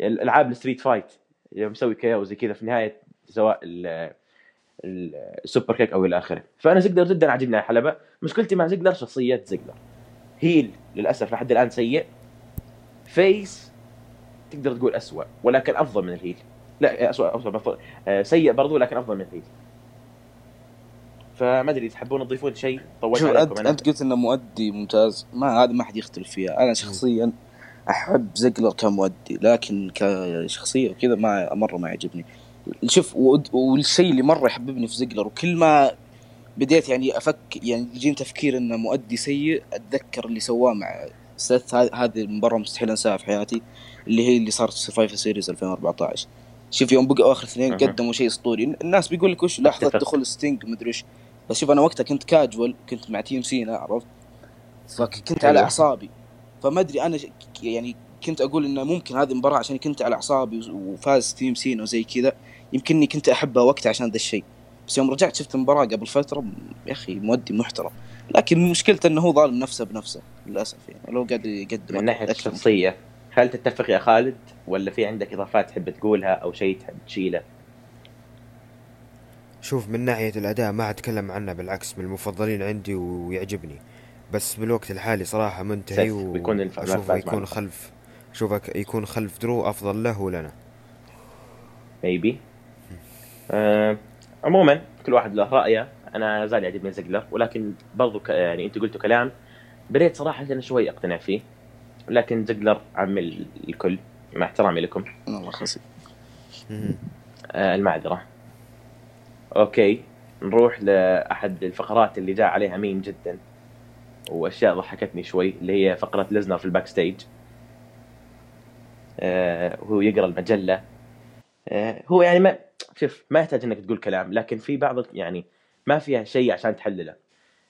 الالعاب ال street fight. يوم مسوي KO زي كذا في نهاية سواء ال- ال- ال superkick أو إلى آخره. فأنا زقلر جدا عاجبني الحلبة. مشكلتي مع زقلر شخصيه زقلر heel للأسف لحد الآن سيء. face تقدر تقول أسوأ ولكن أفضل من ال heel. لا أسوأ أفضل. آه، سيء برضو لكن أفضل من ال heel. فما أدري تحبون تضيفون شيء طولت عليكم انت قلت إنه مؤدي ممتاز. ما هذا ما حد يختلف فيها. أنا شخصيا أحب زقلر كمؤدي لكن كشخصية وكذا ما مرة ما يعجبني. شوف والشيء اللي مرة يحببني في زقلر وكل ما بديت يعني افك يعني يجيني تفكير إنه مؤدي سيء أتذكر اللي سواه مع سيث هذه المباراة مستحيل أنساها في حياتي اللي هي اللي صارت في Survivor Series 2014 شوف يوم بقوا آخر اثنين. قدموا شيء أسطوري. الناس بيقول لك وش لحظة. دخول ستينج مدري وش. بس شوف أنا وقتها كنت كاجوال كنت مع team سينا عرفت؟ فكنت على. أعصابي. فما أدري أنا يعني كنت أقول إنه ممكن هذه المباراة عشان كنت على أعصابي وفاز تيم سينا وزي كذا. يمكنني كنت احبها وقتها عشان ذا الشيء. بس يوم رجعت شفت المباراة قبل فترة يا أخي مؤدي محترم. لكن مشكلته إنه هو ظالم نفسه بنفسه للأسف يعني. لو قاعد يقدم من ناحية الشخصية هل تتفق يا خالد؟ ولا في عندك إضافات تحب تقولها أو شيء تحب تشيله؟ شوف من ناحية الأداء ما أتكلم عنه بالعكس من المفضلين عندي ويعجبني. بس بالوقت الحالي صراحة منتهي وأشوفه الفائز يكون. خلف أشوفه ك- يكون خلف درو أفضل له ولنا. ميبي آه عموما كل واحد له رأيه. أنا زال يعجبني زقلر ولكن برضو ك... يعني أنت قلتوا كلام بديت صراحة أنا شوي أقتنع فيه. لكن زقلر عم ال- الكل مع احترامي لكم. الله خسي مهم. okay نروح لأحد الفقرات اللي جاء عليها مين جدا. وأشياء ضحكتني شوي اللي هي فقرة ليزنر في ال backstage آه هو يقرأ المجلة. آه هو يعني ما شوف ما يحتاج إنك تقول كلام لكن في بعض يعني ما فيها شيء عشان تحلله.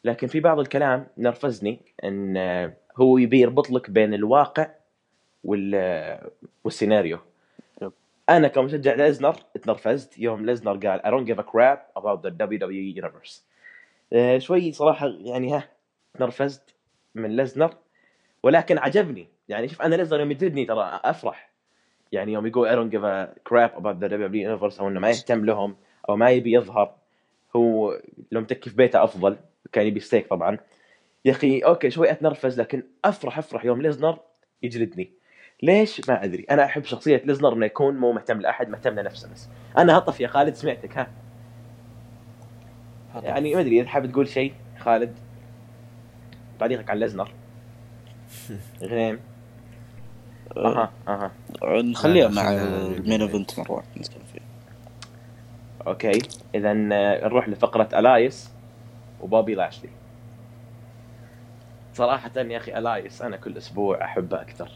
لكن في بعض الكلام نرفزني إن آه، هو يبي يربط لك بين الواقع وال آه، والسيناريو. أنا كمشجع ليزنر اتنرفزت. يوم ليزنر قال I don't give a crap about the WWE universe. آه، شوي صراحة يعني ها تنرفزت من ليزنر. ولكن عجبني. يعني شوف أنا ليزنر يوم يجلدني ترى أفرح. يعني يوم يقول I don't give a crap about the WWE universe أو إنه ما يهتم لهم أو ما يبي يظهر. هو لو متكي في بيته أفضل. كان يبي ستيك طبعا. يا أخي أوكي شوي أتنرفز لكن أفرح أفرح يوم ليزنر يجلدني. ليش ما أدري؟ أنا أحب شخصية ليزنر إنه يكون مو مهتم لأحد مهتم لنفسه بس. أنا هطف يا خالد سمعتك ها؟ يعني ما أدري إذا حابب تقول شيء خالد. تعليقك على ليزنر. غنيم أها أها. نخليها مع ال main event مرة واحدة نتكلم فيه okay. اذا نروح لفقرة ألايس وبوبي لاشلي. صراحة يا أخي ألايس أنا كل أسبوع أحبه أكثر.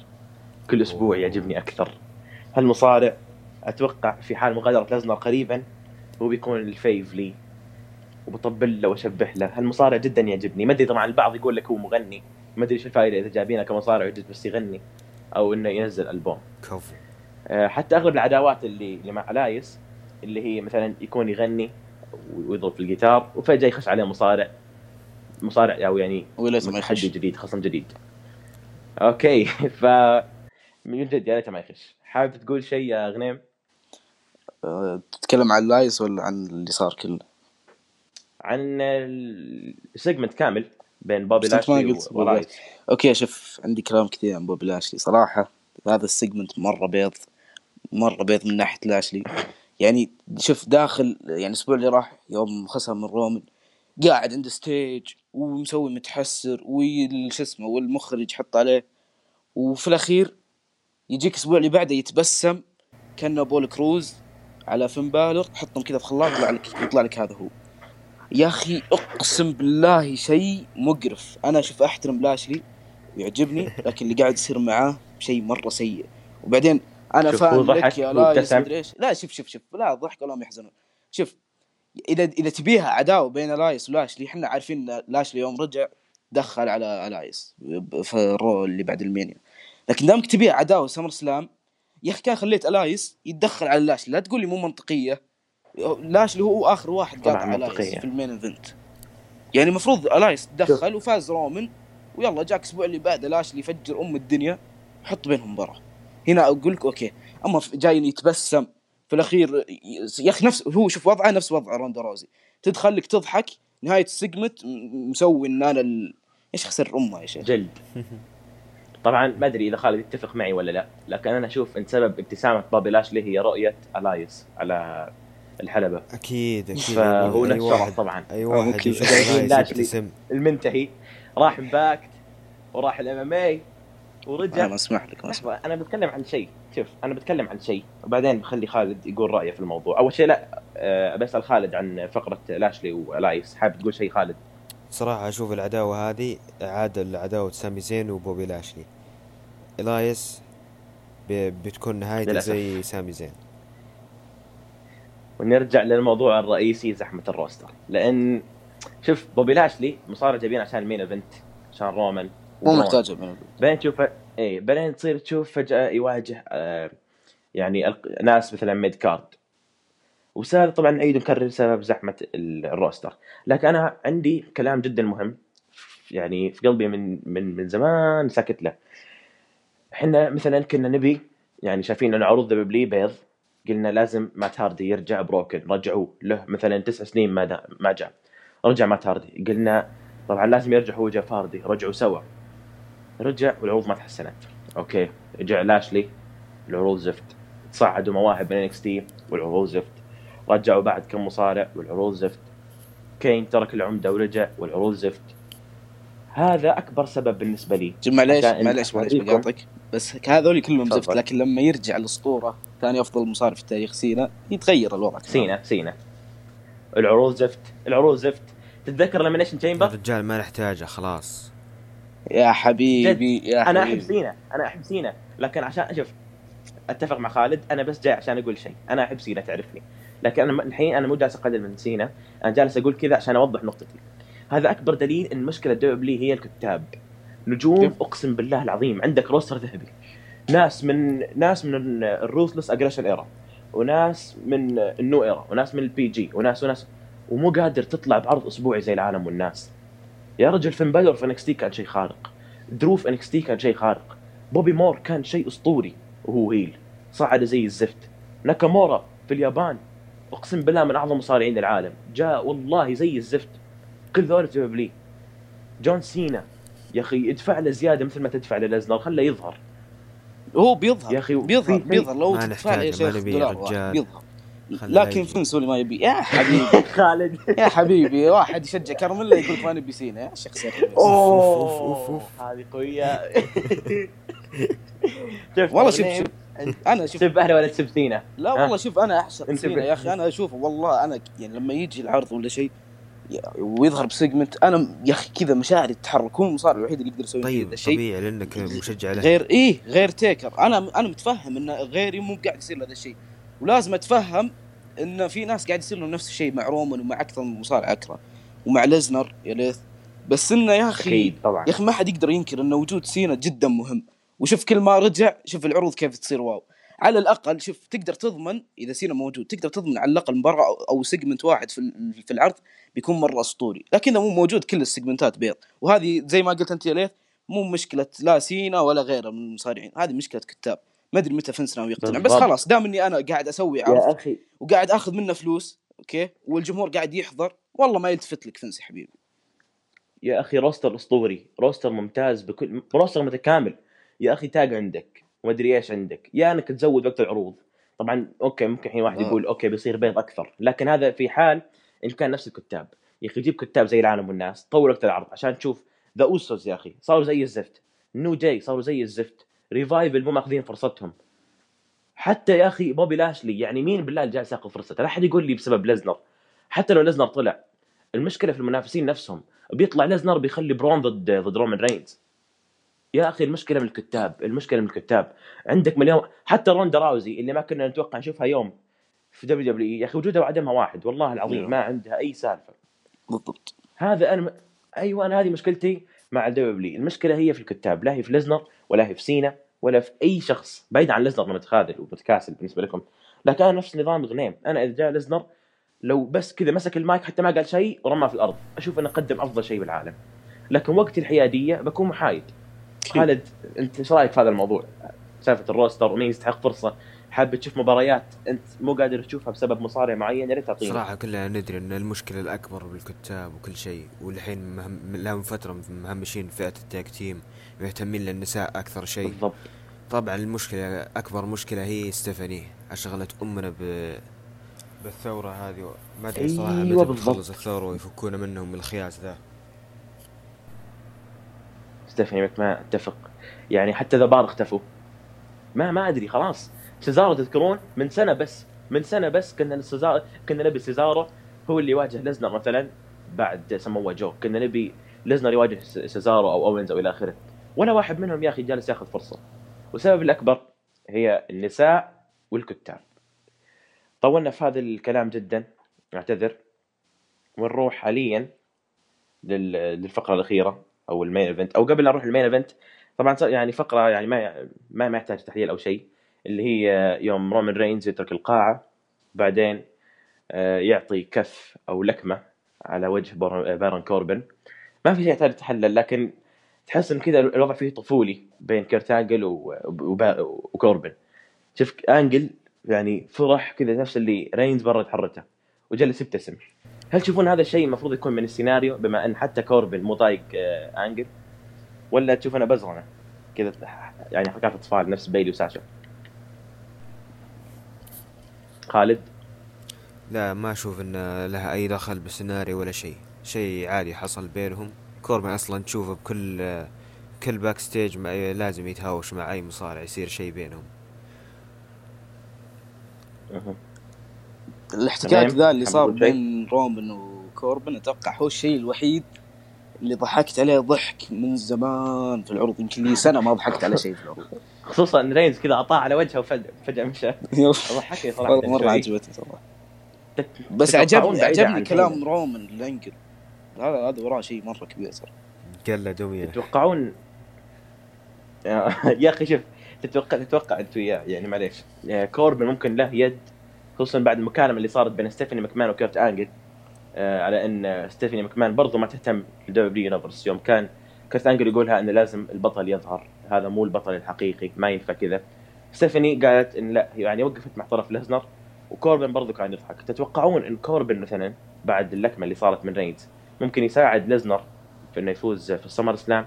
كل أسبوع يعجبني أكثر. هالمصارع أتوقع في حال مغادرة لزنر قريبا هو بيكون الفيف لي. وبطبل له واشبح له. هالمصارع جدا يعجبني. ما أدري طبعا البعض يقول لك هو مغني. ما أدري إيش الفائدة إذا جايبينه كمصارع بس يغني أو إنه ينزل ألبوم. كفو. آه، حتى أغلب العداوات اللي اللي مع ألايس اللي هي مثلا يكون يغني ويضرب في الجيتار وفجأة يخش عليه مصارع. مصارع أو يعني متحدي يخش. جديد خصم جديد. okay ف من جد يا ريته ما يخش. حابب تقول شيء يا غنيم؟ أه، تتكلم عن اللايس ولا عن اللي صار كله؟ عن ال segment كامل بين بوبي لاشلي والايس okay شوف عندي كلام كثير عن بوبي لاشلي. صراحة هذا ال segment مرة بيض مرة بيض من ناحية لاشلي. يعني شوف داخل يعني الأسبوع اللي راح يوم خسر من رومان قاعد عند stage ومسوي متحسر وش اسمه والمخرج حط عليه. وفي الأخير يجيك الأسبوع اللي بعده يتبسم كأنه أبولو كروز على فين بالور. حطهم كذا في خلاط يطلع لك يطلع لك هذا هو. يا أخي أقسم بالله شيء مقرف. أنا شوف أحترم لاشلي ويعجبني لكن اللي قاعد يصير معاه شيء مرة سيء. وبعدين أنا فاهم لك يا إيش؟ لا شوف شوف شوف. لا ضحك ولا هم يحزنون. شوف إذا إذا تبيها عداوة بين لايس ولاشلي إحنا عارفين إن لاشلي يوم رجع دخل على لايس. في الرو اللي بعد المانيا لكن دامك تبيها عداوة سمر سلام يا أخي كان خليت ألايس يتدخل على لاشلي لا تقول لي مو منطقية. لاشلي هو آخر واحد قاطع ألايس. في ال main event. يعني المفروض ألايس دخل وفاز رومان ويلا جاك الأسبوع اللي بعده لاشلي يفجر أم الدنيا حط بينهم مباراه هنا أقول لك okay أما جاي يتبسم في الأخير يا أخي نفس هو شوف وضعه نفس وضع روندا روزي. تدخل لك تضحك نهاية ال segment م- مسوي إن أنا ال... إيش خسر أمه يا شيخ؟ جلد. طبعا ما أدري إذا خالد يتفق معي ولا لا لكن أنا أشوف إن سبب ابتسامة بوبي لاشلي هي رؤية ألايس على الحلبة. أكيد أكيد. فهو أي نفس واحد طبعا. أي آه، واحد لاشلي. يبتسم. المنتهي. راح امباكت وراح ال MMA ورجع. أنا أسمح لك لحظة أنا بتكلم عن شيء. شوف أنا بتكلم عن شيء. وبعدين بخلي خالد يقول رأيه في الموضوع. أول شيء لا أه بسال خالد عن فقرة لاشلي وألايس. حابب تقول شيء خالد؟ صراحة أشوف العداوة هذه إعادة لعداوة سامي زين وبوبي لاشلي. إلايس ب- بتكون نهايته. زي سامي زين. ونرجع للموضوع الرئيسي زحمة ال roster. لأن شوف بوبي لاشلي مصارع جايبين عشان ال main event عشان رومان. مو من بعدين تشوف اي بعدين تصير تشوف فجأة يواجه آه يعني الق- ناس مثلا mid card وسهل طبعا نعيد ونكرر سبب زحمة ال- ال roster. لكن أنا عندي كلام جدا مهم يعني في قلبي من من من زمان ساكت له. إحنا مثلا كنا نبي يعني شايفين ان عروض دبلي بيض قلنا لازم مات هاردي يرجع broken. رجعوه. له مثلا تسع سنين ما دا ما جاء. رجع مات هاردي. قلنا طبعا لازم يرجع هو جيف هاردي. رجعوا سوا. رجع والعروض ما تحسنت. okay. رجع لاشلي العروض زفت. صعدوا مواهب من NXT والعروض زفت. رجعوا بعد كم مصارع والعروض زفت. كين ترك العمدة ورجع والعروض زفت. هذا أكبر سبب بالنسبة لي. معليش معليش معليش. بقاطعك. بس هذول كلهم. زفت لكن لما يرجع الأسطورة ثاني أفضل مصارع في التاريخ سينا يتغير الوضع سينا سينا. العروض زفت العروض زفت. تتذكر لما Elimination Chamber الرجال ما نحتاجه خلاص. يا حبيبي يا أنا حبيبي. احب سينا أنا أحب سينا. لكن عشان شوف أتفق مع خالد أنا بس جاي عشان أقول شيء. أنا أحب سينا تعرفني. لكن أنا الحين أنا مو جالس اقلل من سينا. أنا جالس أقول كذا عشان أوضح نقطتي. هذا أكبر دليل إن مشكلة دبليو هي الكتاب. نجوم؟ أقسم بالله العظيم عندك roster ذهبي. ناس من ناس من ال ruthless aggression era وناس من ال new era وناس من ال PG وناس وناس ومو قادر تطلع بعرض أسبوعي زي العالم والناس. يا رجل فين بالور في NXT كان شيء خارق. درو ف NXT كان شيء خارق. بوبي رود كان شيء أسطوري وهو heel. صعد زي الزفت. ناكامورا في اليابان أقسم بالله من أعظم مصارعين العالم. جاء والله زي الزفت. كل ذول W جون سينا يا أخي ادفع له زيادة مثل ما تدفع لليزنر خله يظهر. هو بيظهر يا أخي، بيظهر بيظهر. لو تدفع له يا شيخ دولار بيظهر. لكن سولي ما يبي. يا حبيبي. خالد. يا حبيبي واحد يشجع كرميلا يقول لك ما نبي سينا. يا شيخ oof. هذه قوية. شوف والله شوف شوف. أنا شوف. تسب اهله ولا تسب سينا. لا؟ والله شوف أنا أحسن سينا يا أخي. أنا اشوفه والله أنا يعني لما يجي العرض ولا شيء ويظهر ب segment. أنا يا أخي كذا مشاعري تتحرك هو المصارع الوحيد اللي يقدر يسوي طيب هذا الشيء طبيعي لأنك مشجع له. غير إيه غير تيكر. أنا أنا متفهم إن غيري مو قاعد يصير له هذا الشيء. ولازم أتفهم إن في ناس قاعد يصير لهم نفس الشيء مع رومان ومع أكثر من مصارع أكرة ومع ليزنر يا ليث. بس إنه يا أخي أكيد طبعا. يا أخي ما حد يقدر ينكر إن وجود سينا جدا مهم. وشوف كل ما رجع شوف العروض كيف تصير wow. على الأقل شوف تقدر تضمن إذا سينا موجود تقدر تضمن على الأقل مباراة أو segment واحد في في العرض بيكون مرة أسطوري. لكن اذا مو موجود كل السيجمنتات بيض. وهذه زي ما قلت أنت يا ليث مو مشكلة لا سينا ولا غيره من المصارعين. هذه مشكلة كتاب. ما أدري متى فنس ناوي يقتنع. بس. خلاص دام إني أنا قاعد أسوي عرض يا أخي. وقاعد آخذ منه فلوس okay؟ والجمهور قاعد يحضر والله ما يلتفت لك فنس يا حبيبي. يا أخي roster أسطوري. roster ممتاز بكل roster متكامل. يا أخي تاج عندك. ومدري إيش عندك. يا إنك تزود وقت العروض. طبعا okay ممكن الحين واحد آه. يقول okay بيصير بيض أكثر. لكن هذا في حال إن كان نفس الكتاب. يا أخي جيب كتاب زي العالم والناس طول وقت العرض عشان تشوف ذا اوسوس يا أخي. صاروا زي الزفت. نيو داي صاروا زي الزفت. ريفايفل مو ماخذين فرصتهم. حتى يا أخي بوبي لاشلي يعني مين بالله اللي جالس ياخذ فرصته؟ لا أحد يقول لي بسبب ليزنر حتى لو ليزنر طلع المشكلة في المنافسين نفسهم. بيطلع ليزنر بيخلي برون ضد ضد رومان رينز يا أخي المشكلة من الكتاب المشكلة من الكتاب. عندك مليون حتى روندا راوزي اللي ما كنا نتوقع نشوفها يوم في دبليو دبليو يا أخي وجودها وعدمها واحد والله العظيم نعم. ما عندها أي سالفة. بالضبط. هذا أنا أيوه أنا هذه مشكلتي مع الدبليو دبليو المشكلة هي في الكتاب لا هي في ليزنر ولا هي في سينا ولا في أي شخص بعيد عن ليزنر متخاذل ومتكاسل بالنسبة لكم. لكن أنا نفس نظام غنيم. أنا إذا جاء ليزنر لو بس كذا مسك المايك حتى ما قال شيء ورماه في الأرض. أشوف إنه قدم أفضل شيء بالعالم. لكن وقت الحيادية بكون محايد. خالد انت إيش رأيك في هذا الموضوع؟ سالفة ال roster ومين يستحق فرصة؟ حاب تشوف مباريات أنت مو قادر تشوفها بسبب مصارع معين يا ريت تعطينا صراحة كلنا ندري إن المشكلة الأكبر بالكتاب وكل شيء والحين مهم لهم فترة مهمشين فئة ال tag team مهتمين للنساء أكثر شيء. بالضبط. طبعا المشكلة أكبر مشكلة هي ستيفاني شغلت امنا ب بالثورة هذه ما أدري صراحة أيوة متى بالضبط. الثورة ويفكونا منهم من الخياس ذا. ستيفاني مكمان أتفق. يعني حتى ذا بار اختفوا. ما ما أدري خلاص. سيزارو تذكرون من سنة بس من سنة بس كنا سيزارو كنا نبي سيزارو هو اللي يواجه ليزنر مثلا بعد سموه جو. كنا نبي ليزنر يواجه سيزارو أو أوينز أو إلى آخره. ولا واحد منهم يا أخي جالس ياخذ فرصة. والسبب الأكبر هي النساء والكتاب. طولنا في هذا الكلام جدا اعتذر ونروح حاليا لل- للفقرة الأخيرة. أو ال main event أو قبل لا نروح ال main event طبعا يعني فقرة يعني ما ما ما يحتاج تحليل أو شيء اللي هي يوم رومان رينز يترك القاعة بعدين آه، يعطي كف أو لكمة على وجه بار- بارون كوربن ما في شيء يحتاج يتحلل لكن تحس إن كذا الوضع فيه طفولي بين كيرت إنجل وكوربن شوف إنجل يعني فرح كذا نفس اللي رينز برد حرته وجلس يبتسم. هل تشوفون هذا الشيء المفروض يكون من السيناريو بما أن حتى كوربن مو طايق آه، أنجل؟ ولا تشوف إنها بزرنة كذا يعني حركات أطفال نفس بيلي وساشا. خالد؟ لا ما أشوف إن لها أي دخل بالسيناريو ولا شيء. شيء عادي حصل بينهم. كوربن أصلا تشوفه بكل كل backstage لازم يتهاوش مع أي مصارع يصير شيء بينهم. الاحتكاك. ذا اللي صار؟ بين رومان وكوربن أتوقع هو الشيء الوحيد اللي ضحكت عليه ضحك من زمان في العروض. يمكن لي سنة ما ضحكت على شيء في العروض. خصوصا إن رينز كذا اعطاه على وجهه وفجاه فجأة مشى. ضحكني صراحة. والله مرة. عجبتني صراحة بس عجبني عجبني كلام. رومان الانجل هذا هذا وراه شيء مرة كبير صراحة قلة دميه تتوقعون؟ يا أخي شوف تتوقع تتوقع انت وياه يعني معليش كوربن ممكن له يد خصوصا بعد المكالمة اللي صارت بين ستيفاني مكمان وكيرت أنجل آه، على إن ستيفاني مكمان برضو ما تهتم بال W Universe يوم كان كيرت أنجل يقولها انه لازم البطل يظهر هذا مو البطل الحقيقي ما ينفع كذا. ستيفاني قالت إن لا يعني وقفت مع طرف ليزنر وكوربن برضو كان يضحك. تتوقعون إن كوربن مثلا بعد اللكمة اللي صارت من رينز ممكن يساعد ليزنر في إنه يفوز في السمر سلام؟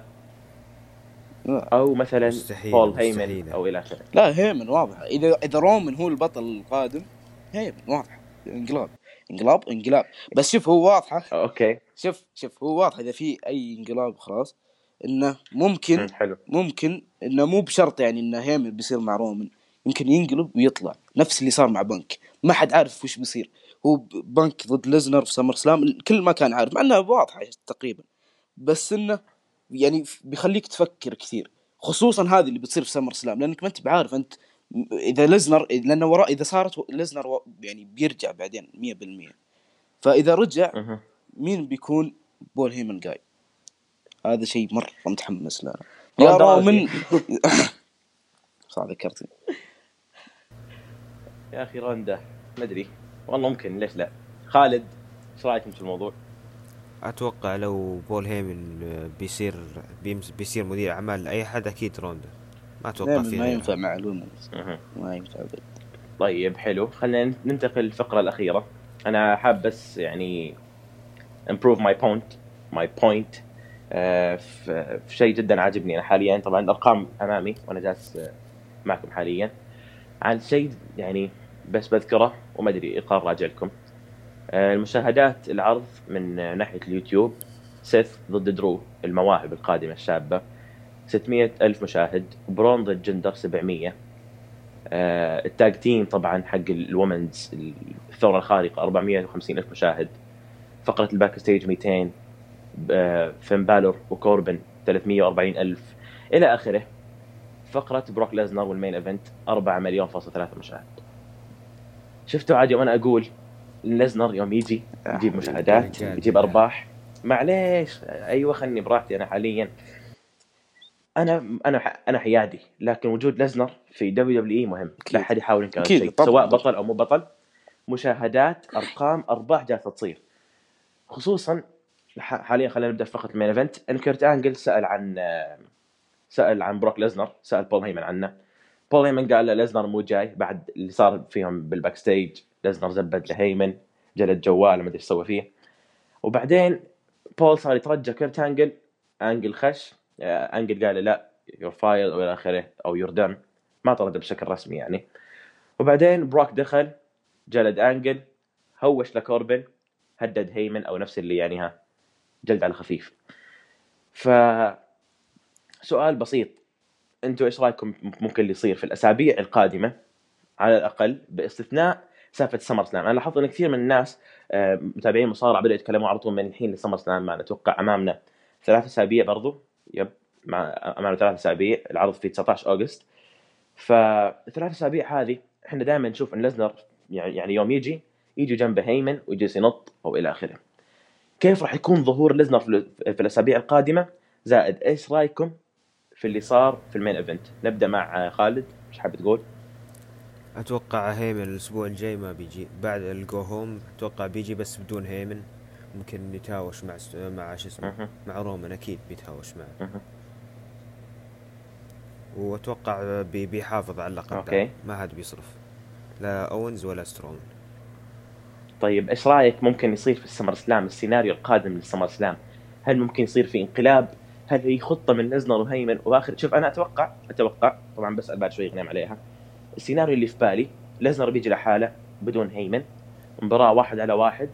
لا. أو مثلا مستحيل، بول مستحيل. هيمن أو إلى آخره. لا هيمن واضح. إذا إذا رومان هو البطل القادم هيمن واضح. انقلاب. انقلاب انقلاب. بس شوف هو واضحه okay. شوف شوف هو واضح إذا في أي انقلاب خلاص إنه ممكن مم، حلو. ممكن إنه مو بشرط يعني إنه هيمن بيصير مع رومان يمكن ينقلب ويطلع. نفس اللي صار مع بنك. ما حد عارف وش بيصير. هو بنك ضد ليزنر في SummerSlam. الكل ما كان عارف مع انها واضحه تقريبا. بس إنه يعني بيخليك تفكر كثير. خصوصا هذه اللي بتصير في SummerSlam لأنك ما أنت بعارف أنت إذا ليزنر لأنه وراء إذا صارت ليزنر و- يعني بيرجع بعدين 100% فإذا رجع. مين بيكون؟ بول هيمن جاي. هذا شيء مرة متحمس له. يا. رومن صح ذكرتني. يا أخي روندا ما أدري. والله ممكن ليش لا؟ خالد إيش رأيكم في الموضوع؟ أتوقع لو بول هيمن بيصير بيمس بيصير مدير أعمال لأي حد أكيد روندا. ما أتوقع دائما في ما. ينفع مع لومنز مهم. ما ينفع أبد. طيب حلو. خلينا ننتقل للفقرة الأخيرة. أنا حاب بس يعني improve my point my point آه، في في شيء جدا عاجبني أنا حاليا. طبعا الأرقام أمامي وأنا جالس آه، معكم حاليا. عن شيء يعني بس بذكره وما أدري إقرار راجع لكم. آه، المشاهدات العرض من آه، ناحية اليوتيوب. سيث ضد درو المواهب القادمة الشابة. 600 ألف مشاهد برون ضد جندر 700 آه، ال tag team طبعا حق ال women's الثورة الخارقة 450 ألف مشاهد. فقرة ال backstage 200 آه، فين بالور وكوربن 340 ألف. إلى آخره فقرة بروك ليزنر وال main event 4 مليون فاصل 3 مشاهد. شفتوا عاد يوم أنا أقول ليزنر يوم يجي يجيب مشاهدات رجال. يجيب أرباح. معليش أيوه خلني براحتي أنا حاليا. أنا أنا أنا حيادي لكن وجود ليزنر في WWE مهم. لا أحد يحاول ينكر شيء. سواء بطل أو مو بطل مشاهدات أرقام أرباح جالسة تصير. خصوصا حاليا خلينا نبدأ في فقره ال main event إن كيرت آنجل سأل عن سأل عن بروك ليزنر سأل بول هيمن عنه. بول هيمن قال له ليزنر مو جاي بعد اللي صار فيهم بال backstage ليزنر زبد لهيمن جلد جواله ما أدري إيش سوى فيه. وبعدين بول صار يترجى كيرت آنجل آنجل خش. أنجل قال لا you're fired أو إلى آخره أو you're done ما طرد بشكل رسمي يعني. وبعدين بروك دخل جلد أنجل هوش لكوربن هدد هيمن أو نفس اللي يعني ها جلد على خفيف. ف سؤال بسيط. أنتم إيش رأيكم ممكن اللي يصير في الأسابيع القادمة؟ على الأقل باستثناء سالفة SummerSlam أنا لاحظت إن كثير من الناس آه، متابعين مصارعة بدأوا يتكلموا على طول من الحين ل SummerSlam معنا أتوقع أمامنا ثلاث أسابيع برضو. yep مع ثلاث أسابيع العرض في 19 August. فالثلاث أسابيع هذه إحنا دائما نشوف إن ليزنر يعني يعني يوم يجي يجي جنبه هيمن ويجلس ينط أو إلى آخره. كيف راح يكون ظهور ليزنر في ال- في الأسابيع القادمة؟ زائد إيش رأيكم في اللي صار في ال main event؟ نبدأ مع خالد إيش حاب تقول؟ أتوقع هيمن الأسبوع الجاي ما بيجي بعد ال go home أتوقع بيجي بس بدون هيمن. ممكن يتهاوش مع س- مع شو اسمه. مع رومان أكيد بيتهاوش معه. وأتوقع بي بيحافظ على اللقب okay. ده. ما حد بيصرف. لا اونز ولا سترون طيب إيش رأيك ممكن يصير في ال SummerSlam السيناريو القادم لل SummerSlam؟ هل ممكن يصير في انقلاب؟ هل هي خطة من ليزنر وهيمن؟ وآخر شوف أنا أتوقع أتوقع طبعا بسال بعد شوي غنيم عليها. السيناريو اللي في بالي ليزنر بيجي لحاله بدون هيمن. مباراة واحد على واحد.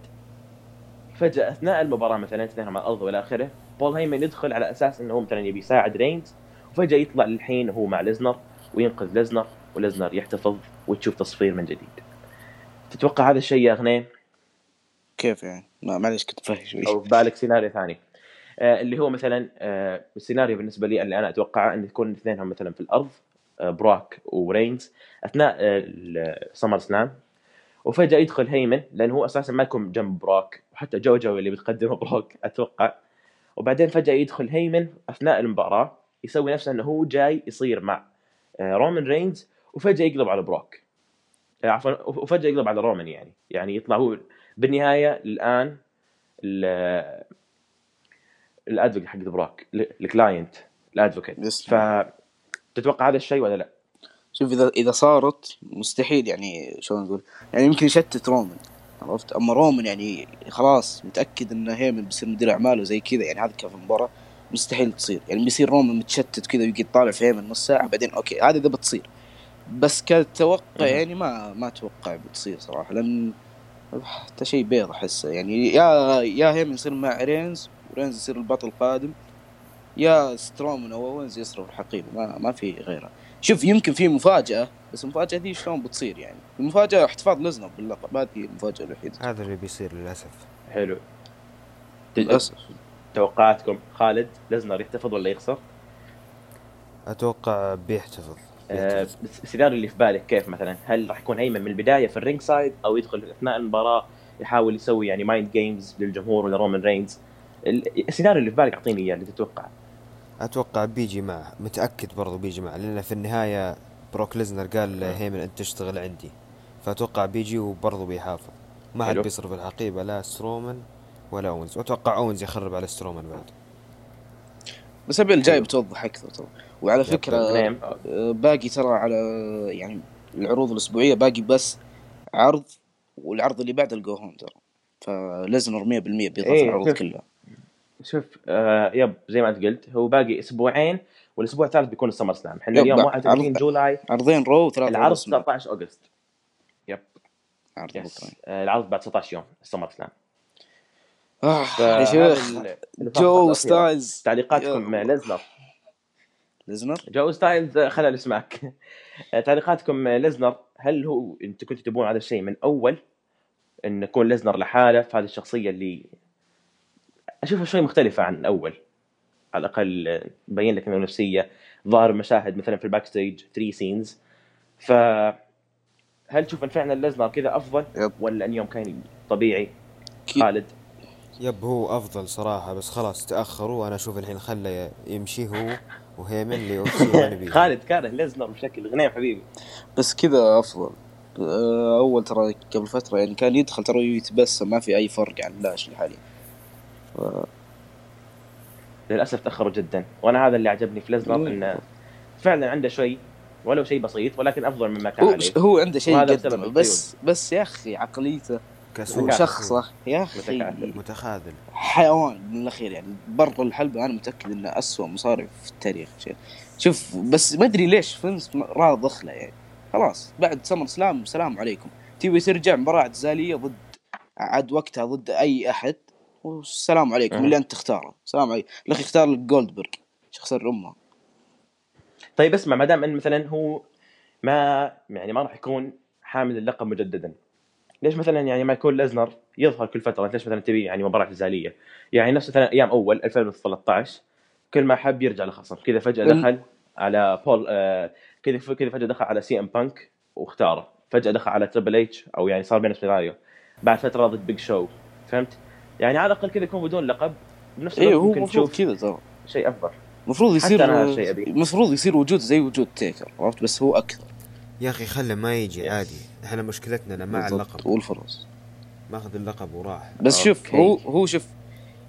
فجأة أثناء المباراة مثلا اثنينهم على الأرض وإلى آخره بول هيمن يدخل على أساس إنه هو مثلا يبي يساعد رينز وفجأة يطلع للحين هو مع ليزنر وينقذ ليزنر وليزنر يحتفظ وتشوف تصفير من جديد. تتوقع هذا الشيء يا غنيم كيف يعني؟ ما معلش كنت فاهم شوي. أو بالك سيناريو ثاني. آه اللي هو مثلا آه السيناريو بالنسبة لي اللي أنا اتوقعه إن يكون اثنينهم مثلا في الأرض آه براك ورينز أثناء آه SummerSlam وفجأة يدخل هيمن لأنه هو أساسا ما يكون جنب براك وحتى جوجو اللي بتقدمه براك أتوقع. وبعدين فجأة يدخل هيمن أثناء المباراة يسوي نفسه إنه هو جاي يصير مع آه رومان رينز وفجأة يقلب على براك آه، عفوا وفجأة يقلب على رومان يعني. يعني يطلع هو بالنهاية الآن ال- ال advocate حق براك ال client ال advocate. بس فتتوقع هذا الشيء ولا لا؟ شوف إذا إذا صارت مستحيل يعني شلون نقول يعني يمكن يشتت رومان. عرفت؟ أما رومان يعني خلاص متأكد إن هيمن بيصير مدير أعماله زي كذا يعني هذا كان في المباراة؟ مستحيل تصير. يعني بيصير رومان متشتت كذا ويجي يطالع في هيمن نص ساعة بعدين okay هذا إذا بتصير. بس كتوقع. يعني ما ما أتوقع بتصير صراحة لأن حتى شيء بيض أحسه. يعني يا يا هيمن يصير مع رينز ورينز يصير البطل القادم يا سترومان أو أوينز يصرف الحقيبة ما ما في غيره شوف يمكن في مفاجأة بس المفاجأة دي شلون بتصير يعني المفاجأة احتفاظ لزنر باللقب هذه المفاجاه الوحيده هذا اللي بيصير للأسف حلو للأسف توقعاتكم خالد ليزنر يحتفظ ولا يخسر؟ أتوقع بيحتفظ. بس السيناريو اللي في بالك كيف مثلا؟ هل راح يكون هيمن من البداية في ال ringside أو يدخل أثناء المباراة يحاول يسوي يعني mind games للجمهور ولا رومان رينز؟ ال- السيناريو اللي في بالك أعطيني إياه اللي تتوقع أتوقع بيجي معه متأكد برضو بيجي معه لأن في النهاية بروك ليزنر قال هيمن أنت تشتغل عندي. فأتوقع بيجي وبرضو بيحافظ. ما حد. بيصرف الحقيبة لا سترومان ولا أونز. وأتوقع أونز يخرب على سترومان بعد. بس ابي الجاي بتوضح أكثر ترى. وعلى. فكرة غنيم آه، باقي ترى على يعني العروض الأسبوعية باقي بس عرض والعرض اللي بعده ال go home ترى. فلزنر 100% بيضاف إيه، العروض. كلها. شوف آه yep زي ما انت قلت هو باقي أسبوعين والأسبوع الثالث بيكون ال SummerSlam. إحنا اليوم عرض- 31 July. عرضين Raw وثلاث العرض عروض سماك. 19 August yep. عرض yes. آه العرض بعد 19 يوم ال SummerSlam. آه يا شيخ جو. ستايلز. تعليقاتكم ليزنر. ليزنر؟ جو ستايلز آه، خلال اسمعك آه، تعليقاتكم ليزنر. هل هو أنتم كنتوا تبون هذا الشيء من أول؟ إن يكون ليزنر لحاله في هذه الشخصية اللي أشوفها شوي مختلفة عن اول على الأقل مبين لك إنه نفسية. ظاهر مشاهد مثلا في ال backstage 3 scenes ف هل تشوف إن فعلا ليزنر كذا أفضل؟ yep. ولا إن يوم كان طبيعي؟ كي- خالد. يب هو أفضل صراحة بس خلاص تأخروا وأنا أشوف الحين خله يمشي هو وهيمن نبيه خالد كاره ليزنر بشكل غنيم حبيبي. بس كذا أفضل. آه، أول ترى قبل فترة يعني كان يدخل ترى يتبسم ما في أي فرق عن لاشلي حاليا. للأسف تأخروا جدا. وأنا هذا اللي عجبني في ليزنر مم. إنه فعلا عنده شيء ولو شيء بسيط ولكن أفضل مما كان هو عليه. هو عنده شيء بس بس يا أخي عقليته كسول وشخصه يا أخي. متخاذل. حيوان من الأخير يعني برا الحلبة أنا متأكد إنه اسوء مصارع في التاريخ. شوف بس ما أدري ليش فينس راضخ له يعني. خلاص بعد سمر سلام سلام عليكم. تبي ترجع مباراة اعتزالية ضد عاد وقتها ضد أي أحد؟ والسلام عليكم أه. اللي أنت تختاره سلام عليكم الاخي اختار لك جولدبرغ شخص امه طيب اسمع ما دام إن مثلا هو ما يعني ما راح يكون حامل اللقب مجددا ليش مثلا يعني ما يكون ليزنر يظهر كل فترة؟ ليش مثلا تبي يعني مباراة اعتزاليه يعني نفس مثلا أيام أول 2013 كل ما حب يرجع لخصم. كذا فجأة دخل على بول آه كذا كذا فجأة دخل على سي إم بانك واختاره. فجأة دخل على تريبل إتش أو يعني صار بينه سيناريو بعد فترة ضد بيج شو فهمت؟ يعني على الأقل كذا يكون بدون لقب بنفس الوقت إيه هو ممكن تشوف كذا ترى. شيء افضل المفروض يصير. المفروض يصير وجود زي وجود تيكر عرفت؟ بس هو أكثر. يا أخي خله ما يجي عادي. إحنا مشكلتنا مع. اللقب. والفرص ماخذ اللقب وراح. بس شوف. هو هو شوف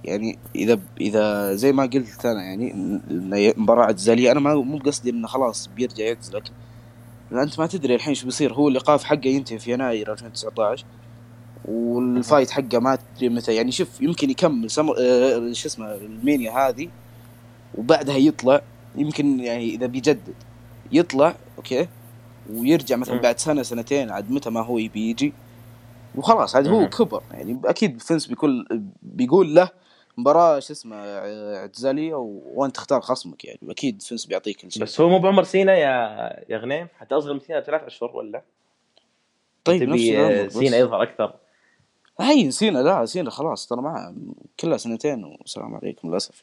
يعني إذا إذا زي ما قلت أنا يعني إن مباراة اعتزالية أنا ما مو بقصدي إنه خلاص بيرجع يعتزل لكن لأن أنت ما تدري الحين شو بيصير هو الايقاف حقه ينتهي في يناير 2019 وال fight حقه ما تدري متى. يعني شوف يمكن يكمل سمر آه شو اسمه المانيا هذه وبعدها يطلع يمكن يعني إذا بيجدد يطلع أوكي ويرجع مثلا. بعد سنة سنتين عاد متى ما هو يبي يجي وخلاص عاد هو. كبر. يعني أكيد فينس بيقول بيقول له مباراة شو اسمه اعتزالية و... وأنت تختار خصمك يعني. وأكيد فينس بيعطيك كل شيء بس هو مو بعمر سينا يا يا غنيم؟ حتى أصغر من سينا بثلاث أشهر ولا؟ طيب نفس سينا يظهر أكثر. هي سينا لا سينا خلاص ترى معاه كلها سنتين والسلام عليكم للأسف.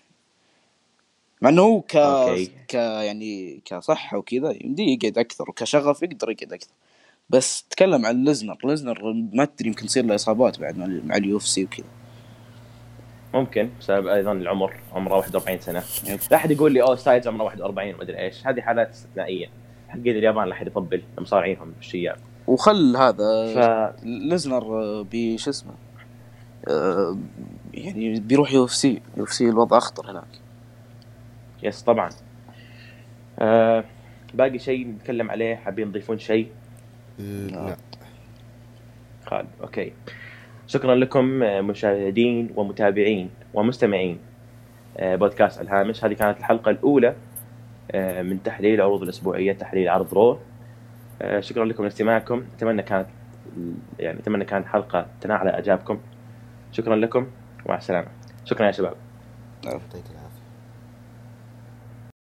مع إنه هو ك... أوكي. ك يعني كصحة وكذا يمديه يقعد أكثر وكشغف يقدر يقعد أكثر. بس تكلم عن ليزنر ليزنر ما تدري يمكن تصير له إصابات بعد مع, ال- مع ال UFC وكذا. ممكن بسبب أيضا العمر عمره 41 سنة. لا أحد يقول لي أوه ستايلز عمره 41 ومدري إيش. هذه حالات استثنائيه حقين اليابان لا أحد يطبل مصارعينهم بالشياب وخل هذا ف ليزنر آه، بشو اسمه آه، يعني بيروح يو اف سي يو اف سي الوضع أخطر هناك. yes طبعا. آه باقي شيء نتكلم عليه؟ حابين تضيفون شيء؟ لا. خالد أوكي. شكرا لكم آه، مشاهدين ومتابعين ومستمعين آه، بودكاست الهامش. هذه كانت الحلقة الأولى آه، من تحليل العروض الأسبوعية تحليل عرض رو. آه، شكرا لكم لاستماعكم. أتمنى كانت يعني أتمنى كانت حلقة تنال على إعجابكم. شكرا لكم. ومع السلامة. شكرا يا شباب. العافية